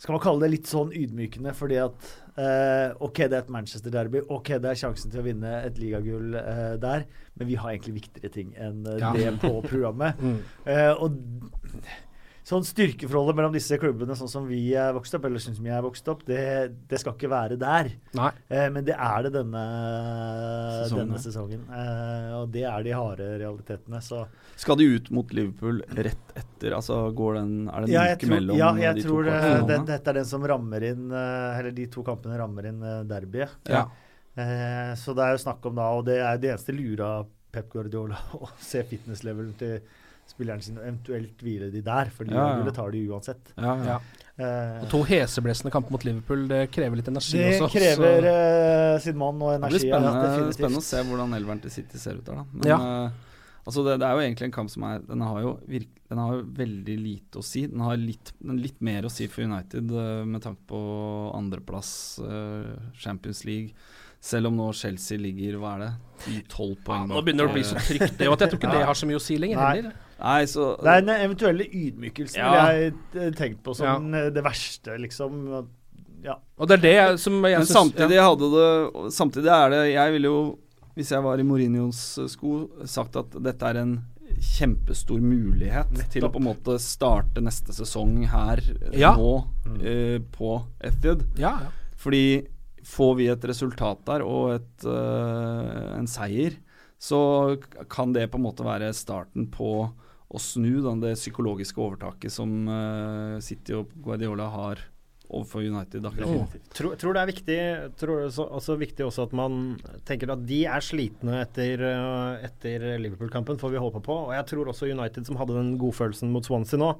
Skal man kalle det litt sånn ydmykende, fordi at eh, OK, det er et Manchester-derby. OK, det er sjansen til å vinne et ligagull uh, der, men vi har egentlig viktigere ting enn uh, Ja. det på programmet. Mm. Og sånn styrkeforholdet mellom disse klubbene, sånn som vi er vokst opp, eller sånn som jeg er vokst opp, det, det skal ikke være der. Eh, men det er det denne Sesongen, denne sesongen. Eh, og det er de harde realitetene. Så Skal de ut mot Liverpool rett etter? Altså går den Er det en ja, uke tror, mellom ja, eh, jeg de tror to eh, kvartalene? den, dette er den som rammer inn eh, Eller de to kampene rammer inn uh, derbyet. Ja. Eh, så det er jo snakk om da, og det er det eneste lura Pep Guardiola å se fitness-levelen til spillerne sine, eventuelt hvile de der, for de Ja, ja. ja, tar de uansett. Ja, ja. Ja. Eh, Og to heseblesende kamper mot Liverpool, det krever litt energi det også. krever så- eh, sin mann og Det blir energi. ja, spennende, spennende å se hvordan elveren til City ser ut der, da. Men Ja. eh, altså det, det er jo egentlig en kamp som er Den har jo, virk, den har jo veldig lite å si. Den har litt, den litt mer å si for United med tanke på andreplass, uh, Champions League. Selv om nå Chelsea ligger hva er det, 10-12 ja, poeng nå begynner det å bli så trygt, det, og jeg tror ikke det har så mye å si lenger Nei. heller. Nei, så Det er den eventuelle ydmykelsen Ja. ville jeg eh, tenkt på som ja. det verste, liksom. Ja. Og det er det jeg, som jeg Men syns- samtidig ja. hadde det Samtidig er det Jeg ville jo, hvis jeg var i Mourinhos eh, sko, sagt at dette er en kjempestor mulighet til å på en måte starte neste sesong her eh, Ja. nå eh, på Ethiod. Ja, ja. Fordi får vi et resultat der og et, uh, en seier, så kan det på en måte være starten på å snu da, det psykologiske overtaket som eh, City og Guardiola har overfor United akkurat nå. Tror, tror det er viktig tror så, også viktig også at man tenker at de er slitne etter, øh, etter Liverpool-kampen, får vi håpe på. Og jeg tror også United, som hadde den godfølelsen mot Swansea nå,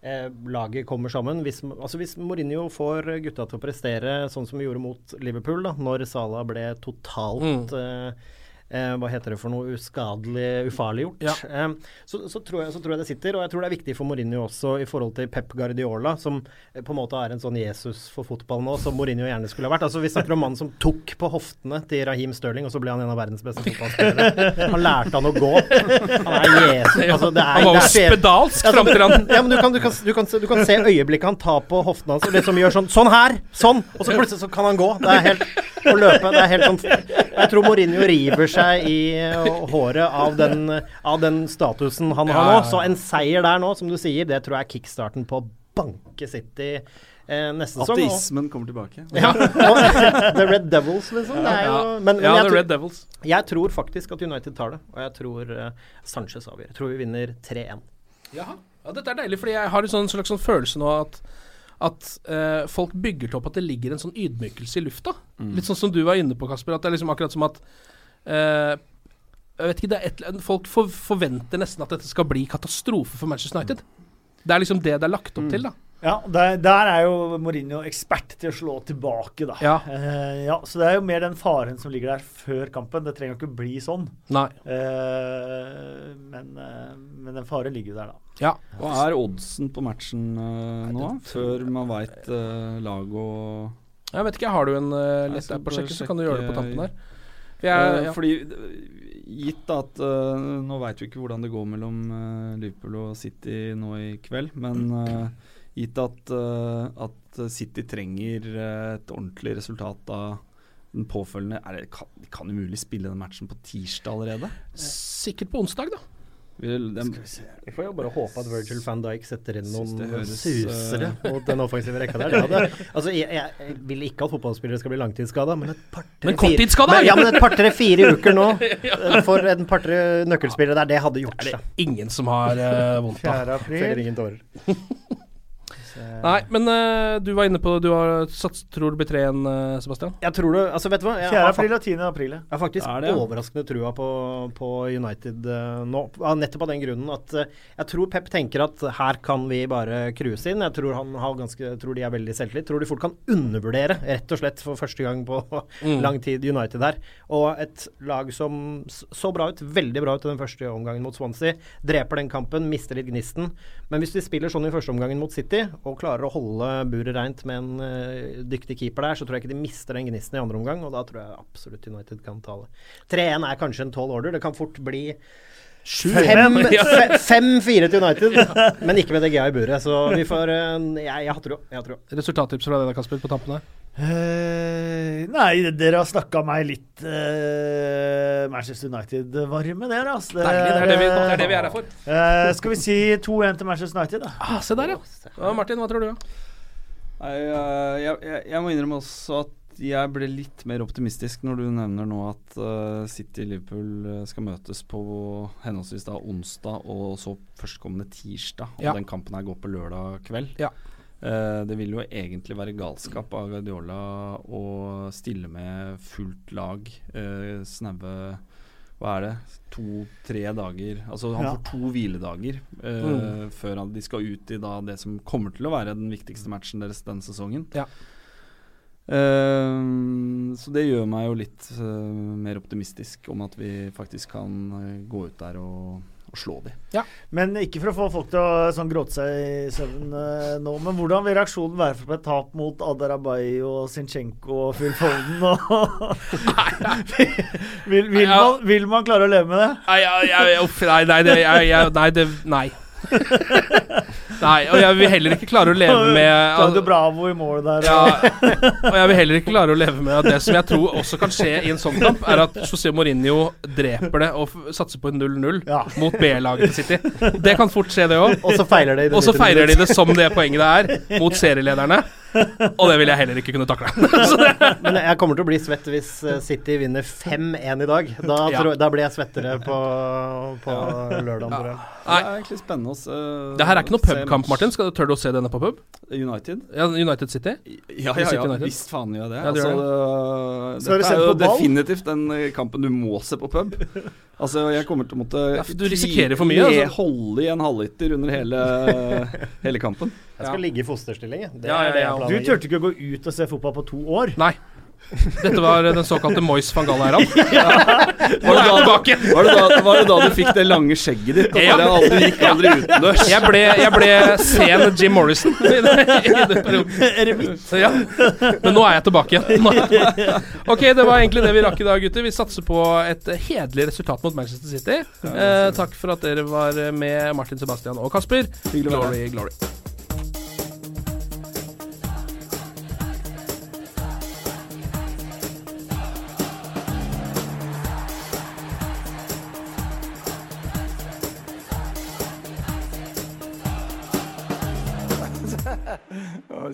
eh, laget kommer sammen. Hvis, altså hvis Mourinho får gutta til å prestere sånn som vi gjorde mot Liverpool, da når Salah ble totalt eh, eh, hva heter det for noe uskadelig, ufarliggjort. Ja. Eh, så, så, tror jeg, så tror jeg det sitter, og jeg tror det er viktig for Mourinho også i forhold til Pep Guardiola, som eh, på en måte er en sånn Jesus for fotball nå, som Mourinho gjerne skulle ha vært. Altså Vi snakker om mannen som tok på hoftene til Raheem Sterling, og så ble han en av verdens beste fotballspillere. Han lærte han å gå. Han er Jesus. Altså, det er, Han var jo spedalsk fram til han ja, men du kan, du, kan, du, kan, se- du kan se øyeblikket han tar på hoftene hans og liksom gjør sånn Sånn her! Sånn! Og så plutselig så kan han gå. Det er helt å løpe. Det er helt sånn Jeg tror Mourinho river seg i uh, håret av den, av den statusen han har nå. Så en seier der nå, som du sier, det tror jeg er kickstarten på å banke City eh. Ateismen kommer tilbake. Ja, The Red Devils, liksom. Det er jo, men, men ja, The tror- Red Devils. jeg tror faktisk at United tar det, og jeg tror uh, Sanchez avgjør. Jeg tror vi vinner 3-1. Jaha. Ja, dette er deilig, fordi jeg har en sånn slags sånn følelse nå at at eh, folk bygger til opp at det ligger en sånn ydmykelse i lufta. Litt sånn som du var inne på, Kasper. At det er liksom akkurat som at eh, Jeg vet ikke, det et, Folk for, forventer nesten at dette skal bli katastrofe for Manchester United. Det er liksom det det er lagt opp til, da. Ja, der, der er jo Mourinho ekspert til å slå tilbake, da. Ja. Eh, ja, så det er jo mer den faren som ligger der før kampen. Det trenger jo ikke bli sånn. Nei. Eh, men, eh, men den faren ligger jo der, da. Ja. Hva er oddsen på matchen eh, nå, før man veit lag og Jeg vet ikke, har du en uh, lett så app å sjekke, så kan du gjøre det på tampen der. Eh, ja. Fordi eh, Gitt at uh, Nå veit vi ikke hvordan det går mellom uh, Liverpool og City nå i kveld, men eh, gitt at, eh, at City trenger eh, et ordentlig resultat av den påfølgende er det, kan, De kan umulig spille den matchen på tirsdag allerede? Sikkert på onsdag, da. Vil, dem, Vi får jo bare håpe at Virgil van Dijk setter inn noen høres, susere eh, mot den offensive rekka der. Det hadde, altså, jeg, jeg, vil ikke at fotballspillere skal bli langtidsskada, men et par-tre-fire Ja, men et par-tre fire uker nå eh, for en par-tre nøkkelspillere der, det hadde gjort Er seg. det ingen som har uh, vondt av? 4. april. Feller ingen tårer. Nei, men uh, du var inne på Du har sats, tror det blir 3-1, uh, Sebastian? Jeg tror det Altså, vet du hva? Jeg 4. april og 10. april. jeg har faktisk Er det, ja? overraskende trua på, på United uh, nå. Nettopp av den grunnen at uh, jeg tror Pep tenker at her kan vi bare cruise inn. Jeg tror han har ganske tror de er veldig selvtillit. Tror de fort kan undervurdere, rett og slett for første gang på Mm. lang tid, United her. Og et lag som så bra ut, veldig bra ut i den første omgangen mot Swansea. Dreper den kampen, mister litt gnisten. Men hvis de spiller sånn i første omgangen mot City, og klarer å holde buret reint med en uh, dyktig keeper der, så tror jeg ikke de mister den gnisten i andre omgang, og da tror jeg absolutt United kan tale. 3-1 er kanskje en tall order. Det kan fort bli 5-4 til United, men ikke med DGA i buret. Så vi får eh, Jeg, jeg har tro. Tro. Resultattips fra deg, da, Kasper, på tampen her? Eh, nei, dere har snakka meg litt uh, Manchester United-varme, dere. Altså. Deilig, det er det vi- det er det vi er her for. Uh, skal vi si 2-1 til Manchester United, da? Ah, se der, ja. Martin, hva tror du? Nei, jeg, jeg, jeg må innrømme også at jeg ble litt mer optimistisk når du nevner nå at uh, City Liverpool eh, skal møtes på henholdsvis da onsdag og så førstkommende tirsdag. Og Ja. den kampen her går på lørdag kveld. Ja. Uh, det vil jo egentlig være galskap av Guardiola å stille med fullt lag uh, snaue hva er det? To-tre dager Altså han Ja. får to hviledager uh, Mm. før han, de skal ut i da det som kommer til å være den viktigste matchen deres denne sesongen. Ja. Eh, så det gjør meg jo litt uh, mer optimistisk om at vi faktisk kan uh, gå ut der og, og slå de. Men ikke for å få folk til å sånn, gråte seg i søvn nå, men hvordan vil reaksjonen være for et tap mot Adarabay og Zinchenko og Phil Foden? Og vil, vil, man, vil man klare å leve med det? Nei, nei, nei, nei, nei. og jeg vil heller ikke klare å leve med Claudio Bravo i mål der. Ja, og jeg vil heller ikke klare å leve med at det som jeg tror også kan skje i en sånn kamp, er at José Mourinho dreper det og satser på en 0-0 mot B-laget til City. Det kan fort skje, det òg. Og så feiler de det Og så feirer de det som det poenget det er, mot serielederne. Og det vil jeg heller ikke kunne takle. Men jeg kommer til å bli svett hvis eh, City vinner 5-1 i dag. Da, Ja. tror, da blir jeg svettere på, på lørdag. Ja. Det er egentlig spennende å se det her er ikke noe pubkamp. Martin. Skal du tør du å se denne på pub? United? Ja, United City? Ja, ja, ja, ja. Visst faen gjør jeg det. Ja, det altså, det. dette er jo definitivt den eh, kampen du må se på pub. Altså, jeg kommer til å måtte Ja, du risikerer for mye, altså. holde i en halvliter under hele, hele kampen. Jeg skal ligge i fosterstilling. Det Ja, ja, er det ja. jeg Du turte ikke å gå ut og se fotball på to år? Nei. Dette var den såkalte Moyes van Gaal-æraen. Var det, da, var, det da, var det da du fikk det lange skjegget ditt? Og Ja. bare aldri gikk aldri utendørs? Jeg ble, jeg ble sen Jim Morrison i den perioden. Ja. Men nå er jeg tilbake igjen. Ok, det var egentlig det vi rakk i dag, gutter. Vi satser på et hederlig resultat mot Manchester City. Eh, takk for at dere var med, Martin, Sebastian og Kasper. Glory, glory.